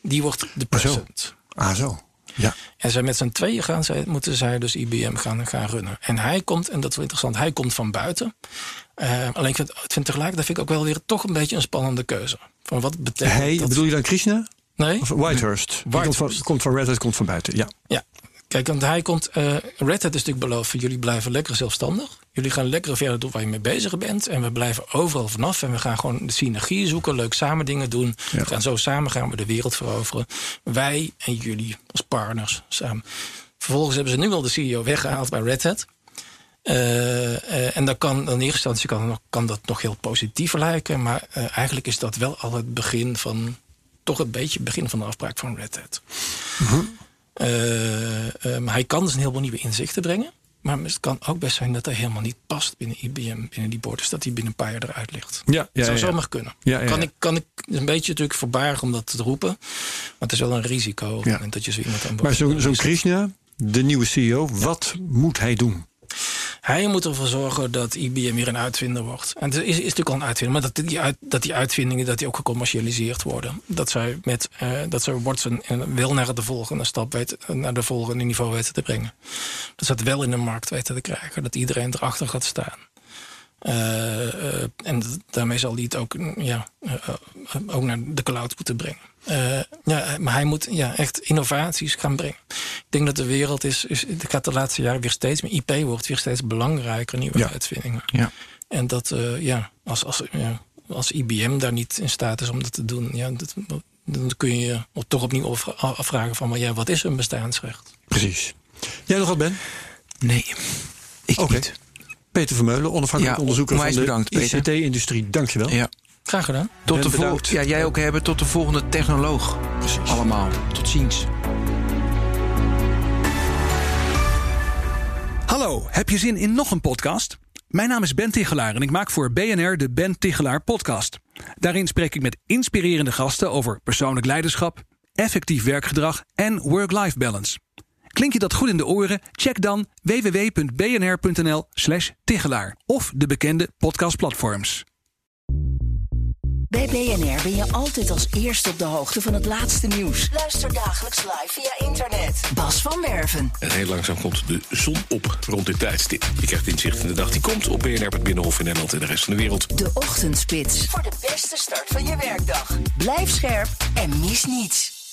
S8: Die wordt de president.
S6: Ah, zo. Ja.
S8: En zij met z'n tweeën gaan, zij, moeten zij dus IBM gaan, gaan runnen. En hij komt, en dat is wel interessant, hij komt van buiten. Alleen ik vind, vind tegelijkertijd vind ik ook wel weer toch een beetje een spannende keuze. Van wat betekent
S6: Hij,
S8: dat?
S6: bedoel je dan Krishna?
S8: Nee?
S6: Of Whitehurst. Die Komt, van,
S8: Whitehurst.
S6: komt van Red Hat, komt van buiten. Ja.
S8: Ja. Kijk, want hij komt. eh Red Hat is natuurlijk beloofd: jullie blijven lekker zelfstandig. Jullie gaan lekker verder doen waar je mee bezig bent. En we blijven overal vanaf. En we gaan gewoon de synergieën zoeken, leuk samen dingen doen. We gaan zo samen gaan we de wereld veroveren. Wij en jullie als partners samen. Vervolgens hebben ze nu wel de CEO weggehaald bij Red Hat. Eh, eh, en dan kan in eerste instantie kan, kan dat nog heel positief lijken. Maar eigenlijk is dat wel al het begin van. Toch een beetje het begin van de afbraak van Red Hat. Ehm, hij kan dus een heleboel nieuwe inzichten brengen. Maar het kan ook best zijn dat hij helemaal niet past binnen IBM, binnen die borders. Dat hij binnen een paar jaar eruit ligt.
S6: Ja, ja,
S8: dat zou
S6: ja,
S8: zomaar kunnen.
S6: Ja,
S8: kan. Ik, kan ik een beetje natuurlijk verbaarden om dat te roepen. Maar het is wel een risico dat je zo iemand aan boord
S6: Maar zo'n
S8: is.
S6: Krishna, de nieuwe CEO, wat moet hij doen?
S8: Hij moet ervoor zorgen dat IBM weer een uitvinder wordt. En het is, is natuurlijk al een uitvinder, maar dat die, uit, dat die uitvindingen dat die ook gecommercialiseerd worden. Dat zij met eh, dat ze Watson wel naar de volgende stap weten, naar de volgende niveau weten te brengen. Dat ze het wel in de markt weten te krijgen. Dat iedereen erachter gaat staan. Eh, eh, en daarmee zal hij het ook, mm, ja, eh, ook naar de cloud moeten brengen. Eh, ja, maar hij moet ja, echt innovaties gaan brengen. Ik denk dat de wereld is, is gaat de laatste jaren weer steeds meer. IP wordt weer steeds belangrijker, nieuwe
S6: Ja.
S8: uitvindingen.
S7: Ja.
S8: En dat, eh, ja, als, als, ja, als IBM daar niet in staat is om dat te doen, ja, dat, dan kun je je toch opnieuw afvra- afvragen van, maar ja, wat is een bestaansrecht?
S6: Precies. Jij nog wat, Ben?
S7: Nee, ik
S6: Oké.
S7: niet.
S6: Peter Vermeulen, onafhankelijk
S7: Ja,
S6: onderzoeker van de. ICT-industrie. Dankjewel.
S7: Ja.
S8: Graag gedaan.
S7: Tot
S6: Ben
S7: de
S6: bedankt.
S7: vol- ja, jij ook hebben. Tot de volgende technoloog. Allemaal. Tot ziens.
S4: Hallo, heb je zin in nog een podcast? Mijn naam is Ben Tichelaar en ik maak voor BNR de Ben Tichelaar Podcast. Daarin spreek ik met inspirerende gasten over persoonlijk leiderschap, effectief werkgedrag en work-life balance. Klink je dat goed in de oren? Check dan www.bnr.nl/slash Tichelaar of de bekende podcastplatforms.
S9: Bij BNR ben je altijd als eerste op de hoogte van het laatste nieuws. Luister dagelijks live via internet. Bas van Werven.
S10: En heel langzaam komt de zon op rond dit tijdstip. Je krijgt inzicht in de dag die komt op BNR, het Binnenhof in Nederland en de rest van de wereld.
S9: De Ochtendspits. Voor de beste start van je werkdag. Blijf scherp en mis niets.